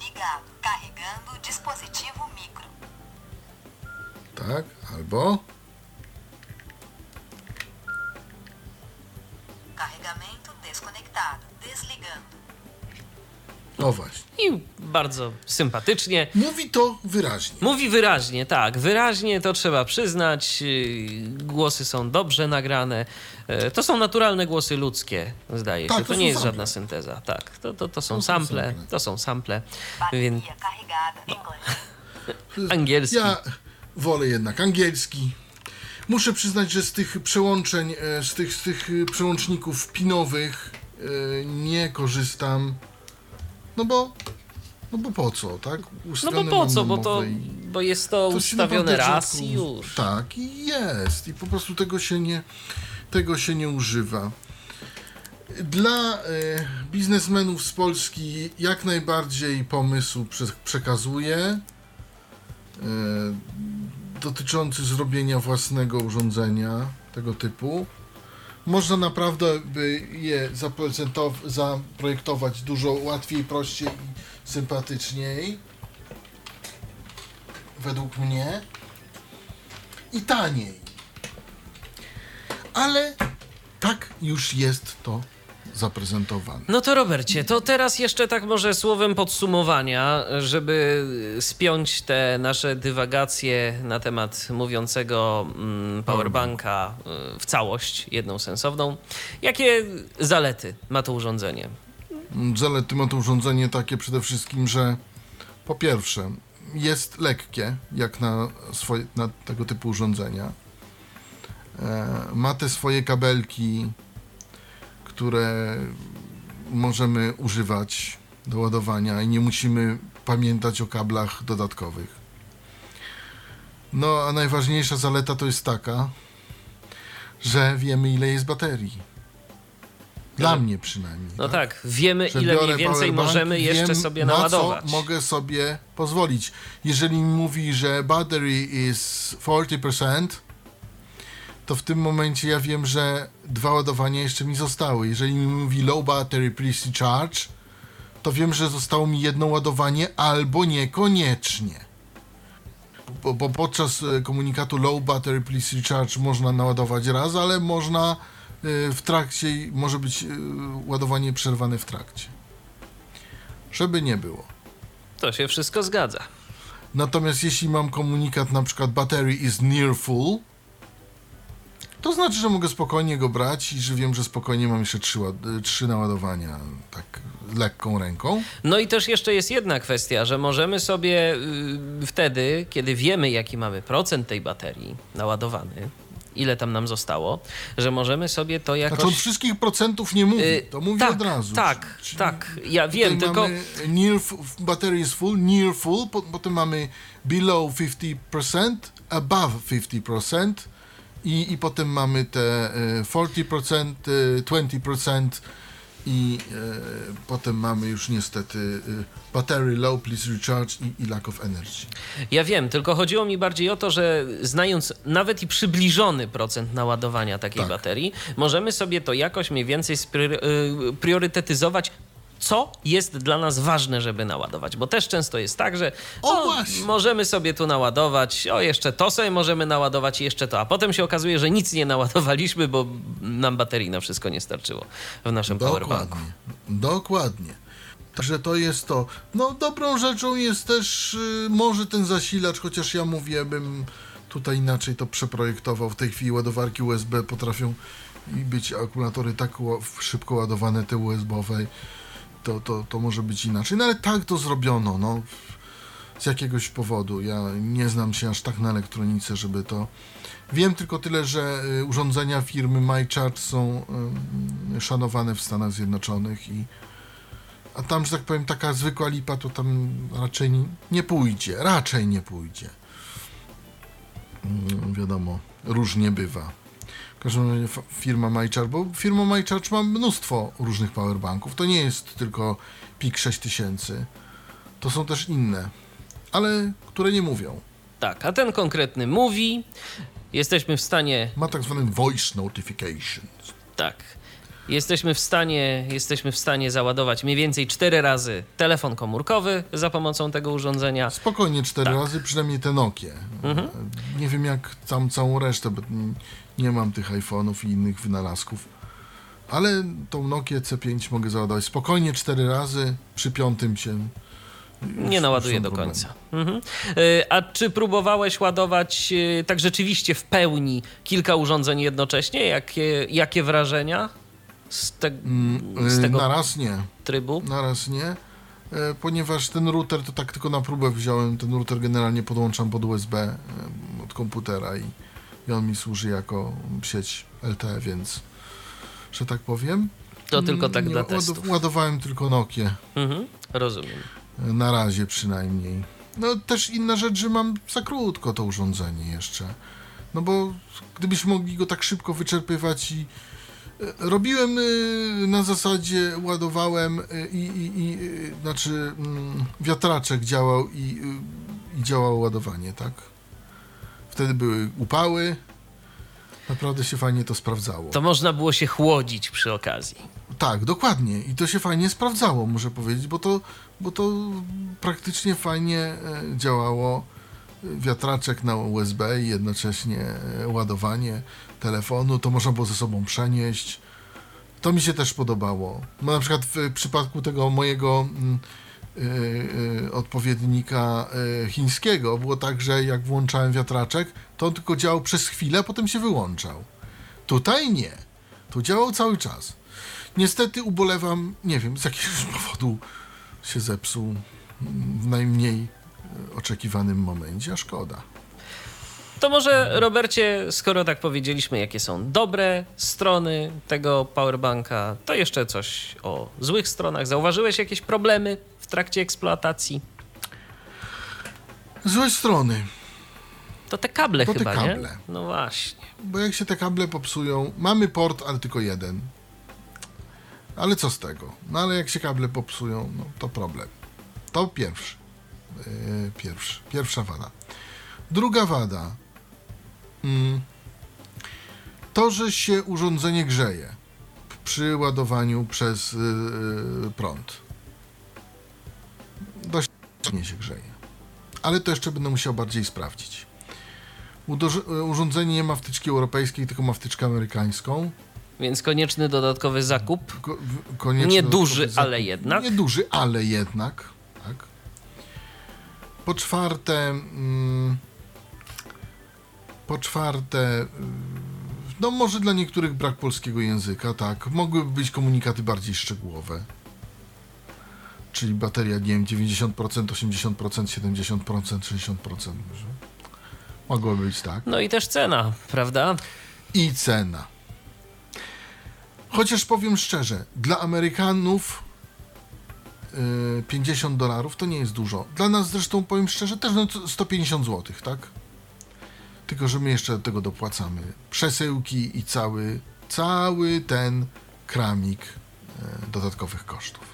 Ligado. Carregando dispositivo micro. Tak, albo... Carregamento desconectado. Desligando. No właśnie. I bardzo sympatycznie. Mówi to wyraźnie. Mówi wyraźnie, tak, wyraźnie to trzeba przyznać. Yy, Głosy są dobrze nagrane. Yy, To są naturalne głosy ludzkie, zdaje Tak, się. to To nie jest sample. żadna synteza. Tak, to, to, to są są sample. sample. To są sample. Więc angielski. Ja wolę jednak angielski. Muszę przyznać, że z tych przełączeń, e, z tych, z tych y, przełączników pinowych e, nie korzystam. No bo, no bo po co, tak? No bo Ustawione po co? Bo to, i- bo jest to, to ustawione raz i już. Tak, i jest. I po prostu tego się nie, tego się nie używa. Dla e, biznesmenów z Polski jak najbardziej pomysł prze, przekazuję e, dotyczący zrobienia własnego urządzenia tego typu. Można naprawdę by je zaprojektować dużo łatwiej, prościej i sympatyczniej. Według mnie. I taniej. Ale tak już jest to zaprezentowane. No to Robercie, to teraz jeszcze tak może słowem podsumowania, żeby spiąć te nasze dywagacje na temat mówiącego mm, powerbanka y, w całość, jedną sensowną. Jakie zalety ma to urządzenie? Zalety ma to urządzenie takie przede wszystkim, że po pierwsze jest lekkie, jak na, swoje, na tego typu urządzenia. E, ma te swoje kabelki, które możemy używać do ładowania i nie musimy pamiętać o kablach dodatkowych. No, a najważniejsza zaleta to jest taka, że wiemy ile jest baterii. Dla mnie przynajmniej. No tak, wiemy że ile mniej więcej możemy jeszcze wiem, sobie na naładować. co mogę sobie pozwolić. Jeżeli mi mówi, że battery is 40%, to w tym momencie ja wiem, że dwa ładowania jeszcze mi zostały. Jeżeli mi mówi low battery please recharge, to wiem, że zostało mi jedno ładowanie albo niekoniecznie. Bo, bo podczas e, komunikatu low battery please recharge można naładować raz, ale można e, w trakcie, może być e, ładowanie przerwane w trakcie. Żeby nie było. To się wszystko zgadza. Natomiast jeśli mam komunikat na przykład battery is near full, to znaczy, że mogę spokojnie go brać i że wiem, że spokojnie mam jeszcze trzy, ład- trzy naładowania tak lekką ręką. No i też jeszcze jest jedna kwestia, że możemy sobie y, wtedy, kiedy wiemy, jaki mamy procent tej baterii naładowany, ile tam nam zostało, że możemy sobie to jakoś... Znaczy on wszystkich procentów nie mówi, Y, to mówi tak, od razu. Tak, Czyli tak, ja wiem, tylko... mamy near, battery is full, near full, po, potem mamy below 50%, above 50% i, i potem mamy te e, 40%, e, 20% i e, potem mamy już niestety e, battery low, please recharge i, i lack of energy. Ja wiem, tylko chodziło mi bardziej o to, że znając nawet i przybliżony procent naładowania takiej Tak. baterii, możemy sobie to jakoś mniej więcej y, priorytetyzować. Co jest dla nas ważne, żeby naładować? Bo też często jest tak, że O, no, możemy sobie tu naładować, o jeszcze to sobie możemy naładować i jeszcze to, a potem się okazuje, że nic nie naładowaliśmy, bo nam baterii na wszystko nie starczyło w naszym powerbanku. Dokładnie. Dokładnie. Także to jest to. No dobrą rzeczą jest też y, może ten zasilacz, chociaż ja mówię, bym tutaj inaczej to przeprojektował. W tej chwili ładowarki USB potrafią i być akumulatory tak szybko ładowane, te USB-owe, to, to, to może być inaczej. No ale tak to zrobiono, no. Z jakiegoś powodu. Ja nie znam się aż tak na elektronice, żeby to... Wiem tylko tyle, że y, urządzenia firmy MyCharge są y, szanowane w Stanach Zjednoczonych i a tam, że tak powiem, taka zwykła lipa to tam raczej nie, nie pójdzie. Raczej nie pójdzie. Mm, wiadomo, różnie bywa. W każdym razie firma MyCharge, bo firma MyCharge ma mnóstwo różnych powerbanków. To nie jest tylko PIK 6000. To są też inne, ale które nie mówią. Tak, a ten konkretny mówi, jesteśmy w stanie Ma tak zwany voice notification. Tak. Jesteśmy w, stanie, jesteśmy w stanie załadować mniej więcej cztery razy telefon komórkowy za pomocą tego urządzenia. Spokojnie cztery Tak. razy, przynajmniej te Nokie. Nie wiem jak tam całą resztę, nie mam tych iPhone'ów i innych wynalazków. Ale tą Nokię C5 mogę załadować spokojnie cztery razy, przy piątym się Nie naładuje do problemy. końca. Mhm. Y, A czy próbowałeś ładować y, tak rzeczywiście w pełni kilka urządzeń jednocześnie? Jakie, jakie wrażenia z, te, z Y, tego Na raz nie, trybu? na raz nie, e, ponieważ ten router to tak tylko na próbę wziąłem, ten router generalnie podłączam pod USB e, od komputera i, i on mi służy jako sieć LTE, więc że tak powiem. To tylko tak dla ładu- testów. Ładowałem tylko Nokię. Mhm. Rozumiem. Na razie przynajmniej. No też inna rzecz, że mam za krótko to urządzenie jeszcze. No bo gdybyśmy mogli go tak szybko wyczerpywać i e, robiłem y, na zasadzie, ładowałem y, i, i, i y, znaczy mm, wiatraczek działał i, i działało ładowanie, tak? Wtedy były upały. Naprawdę się fajnie to sprawdzało. To można było się chłodzić przy okazji. Tak, dokładnie. I to się fajnie sprawdzało, muszę powiedzieć, bo to, bo to praktycznie fajnie e, działało. Wiatraczek na USB i jednocześnie e, ładowanie telefonu, to można było ze sobą przenieść. To mi się też podobało. No, na przykład w przypadku tego mojego mm, odpowiednika e, chińskiego było tak, że jak włączałem wiatraczek, to on tylko działał przez chwilę, potem się wyłączał. Tutaj nie. Tu działał cały czas. Niestety ubolewam, nie wiem, z jakiegoś powodu się zepsuł w najmniej oczekiwanym momencie, a szkoda. To może, Robercie, skoro tak powiedzieliśmy, jakie są dobre strony tego powerbanka, to jeszcze coś o złych stronach. Zauważyłeś jakieś problemy trakcie eksploatacji? Złe strony, To te kable To te chyba, nie? kable. No właśnie. bo jak się te kable popsują, mamy port, ale tylko jeden. Ale co z tego? No ale jak się kable popsują, no to problem. To pierwszy. Yy, pierwszy. Pierwsza wada. Druga wada. Mm, to, że się urządzenie grzeje przy ładowaniu przez yy, prąd. Dość nie się grzeje. Ale to jeszcze będę musiał bardziej sprawdzić. Udoż- urządzenie nie ma wtyczki europejskiej, tylko ma wtyczkę amerykańską. Więc konieczny dodatkowy zakup. Ko- w- koniecznie Nie dodatkowy duży, zakup. ale jednak. Nie duży, ale jednak. Tak. Po czwarte, mm, po czwarte, y, no może dla niektórych brak polskiego języka, tak. Mogłyby być komunikaty bardziej szczegółowe. Czyli bateria, nie wiem, 90%, 80%, 70%, 60%. Może. Mogłoby być tak. No i też cena, prawda? i cena. Chociaż powiem szczerze, dla Amerykanów yy, 50 dolarów to nie jest dużo. Dla nas zresztą powiem szczerze też no, to 150 zł, tak? Tylko, że my jeszcze do tego dopłacamy. Przesyłki i cały, cały ten kramik yy, dodatkowych kosztów.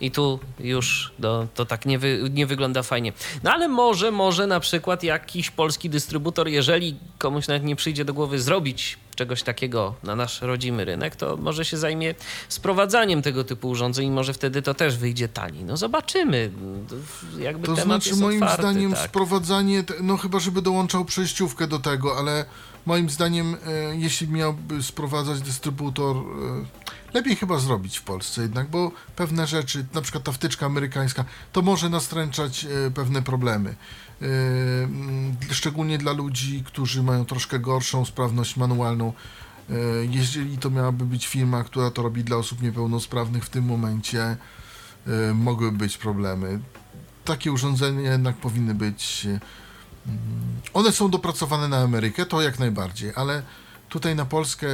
I tu już no, to tak nie, wy, nie wygląda fajnie. No ale może, może na przykład jakiś polski dystrybutor, jeżeli komuś nawet nie przyjdzie do głowy zrobić czegoś takiego na nasz rodzimy rynek, to może się zajmie sprowadzaniem tego typu urządzeń i może wtedy to też wyjdzie taniej. No zobaczymy. To Jakby To znaczy, moim otwarty, zdaniem, tak. sprowadzanie, no chyba, żeby dołączał przejściówkę do tego, ale moim zdaniem, e, jeśli miałby sprowadzać dystrybutor, e, lepiej chyba zrobić w Polsce jednak, bo pewne rzeczy, na przykład ta wtyczka amerykańska, to może nastręczać e, pewne problemy. E, szczególnie dla ludzi, którzy mają troszkę gorszą sprawność manualną. E, Jeżeli to miałaby być firma, która to robi dla osób niepełnosprawnych w tym momencie, mogłyby być problemy takie urządzenia jednak powinny być. One są dopracowane na Amerykę, to jak najbardziej, ale tutaj na Polskę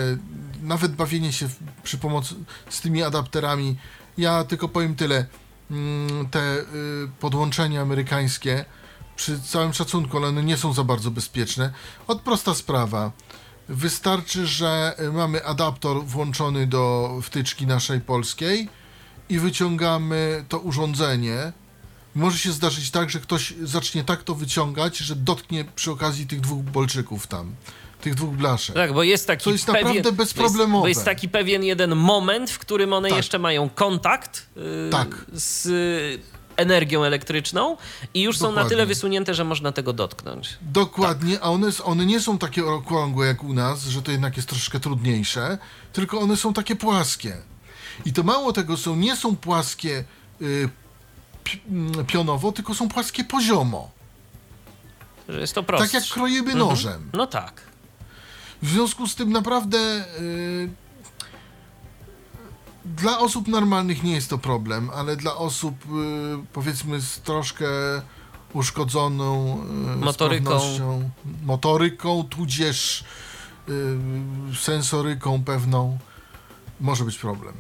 nawet bawienie się przy pomocy z tymi adapterami. Ja tylko powiem tyle. mm, Te y, podłączenia amerykańskie, przy całym szacunku, ale one nie są za bardzo bezpieczne. Od prosta sprawa. Wystarczy, że y, mamy adapter włączony do wtyczki naszej polskiej i wyciągamy to urządzenie. Może się zdarzyć tak, że ktoś zacznie tak to wyciągać, że dotknie przy okazji tych dwóch bolczyków tam, tych dwóch blaszek. Tak, bo jest taki To jest pewien, naprawdę bo jest, bezproblemowe. bo jest taki pewien jeden moment, w którym one Tak. jeszcze mają kontakt yy, Tak. z energią elektryczną i już są na Dokładnie. tyle wysunięte, że można tego dotknąć. Dokładnie, a one, one nie są takie okrągłe jak u nas, że to jednak jest troszkę trudniejsze, tylko one są takie płaskie. I to mało tego są, nie są płaskie y, mm, pionowo, tylko są płaskie poziomo. Że jest to proste. Tak jak kroimy nożem. No tak. W związku z tym naprawdę y, dla osób normalnych nie jest to problem, ale dla osób y, powiedzmy z troszkę uszkodzoną y, Motoryką. motoryką, tudzież y, sensoryką pewną, może być problem.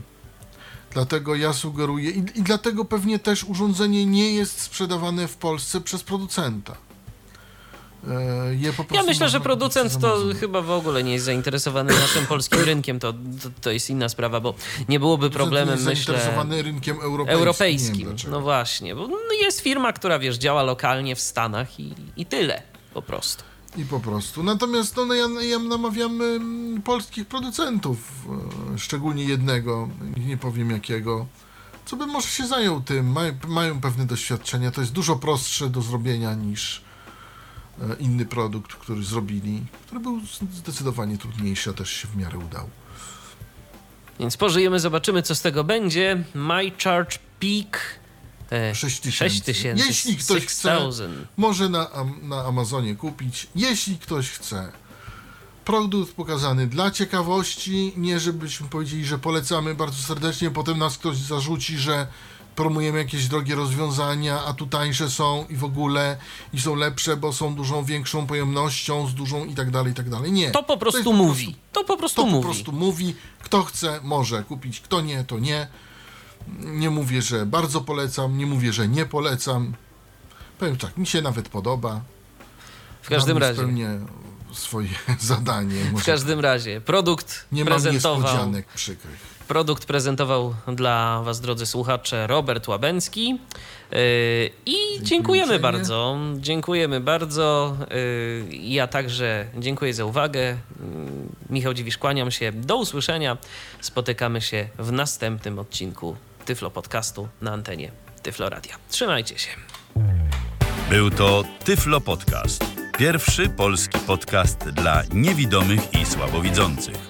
Dlatego ja sugeruję i, i dlatego pewnie też urządzenie nie jest sprzedawane w Polsce przez producenta. E, Je po Ja prostu myślę, że producent to chyba w ogóle nie jest zainteresowany naszym polskim rynkiem. To, to, to jest inna sprawa, bo nie byłoby problemem, jest myślę, zainteresowany rynkiem europejskim. Europejskim. No właśnie, bo no, jest firma, która wiesz, działa lokalnie w Stanach i, i tyle po prostu. I po prostu. Natomiast no, no, ja, ja namawiam polskich producentów, e, szczególnie jednego, nie powiem jakiego, co by może się zajął tym. Maj, mają pewne doświadczenia. To jest dużo prostsze do zrobienia niż inny produkt, który zrobili, który był zdecydowanie trudniejszy, a też się w miarę udał. Więc pożyjemy, zobaczymy, co z tego będzie. My Charge Peak e, 6000. 6000. Jeśli ktoś chce, 6000. może na, na Amazonie kupić. Jeśli ktoś chce. Produkt pokazany dla ciekawości, nie żebyśmy powiedzieli, że polecamy bardzo serdecznie, potem nas ktoś zarzuci, że promujemy jakieś drogie rozwiązania, a tu tańsze są i w ogóle i są lepsze, bo są dużą większą pojemnością, z dużą i tak dalej, i tak dalej. Nie. To po prostu jest mówi. To po prostu to mówi. po prostu mówi. Kto chce, może kupić, kto nie, to nie. Nie mówię, że bardzo polecam, nie mówię, że nie polecam. Powiem tak, mi się nawet podoba. W każdym mnie razie. Swoje zadanie. W Może każdym razie, produkt nie mam prezentował. niespodzianek przykrych. Produkt prezentował dla Was, drodzy słuchacze, Robert Łabęcki. Yy, I dziękujemy bardzo. Dziękujemy bardzo. Yy, Ja także dziękuję za uwagę. Yy, Michał Dziwisz, kłaniam się. Do usłyszenia. Spotykamy się w następnym odcinku Tyflo Podcastu na antenie Tyflo Radia. Trzymajcie się. Był to Tyflo Podcast. Pierwszy polski podcast dla niewidomych i słabowidzących.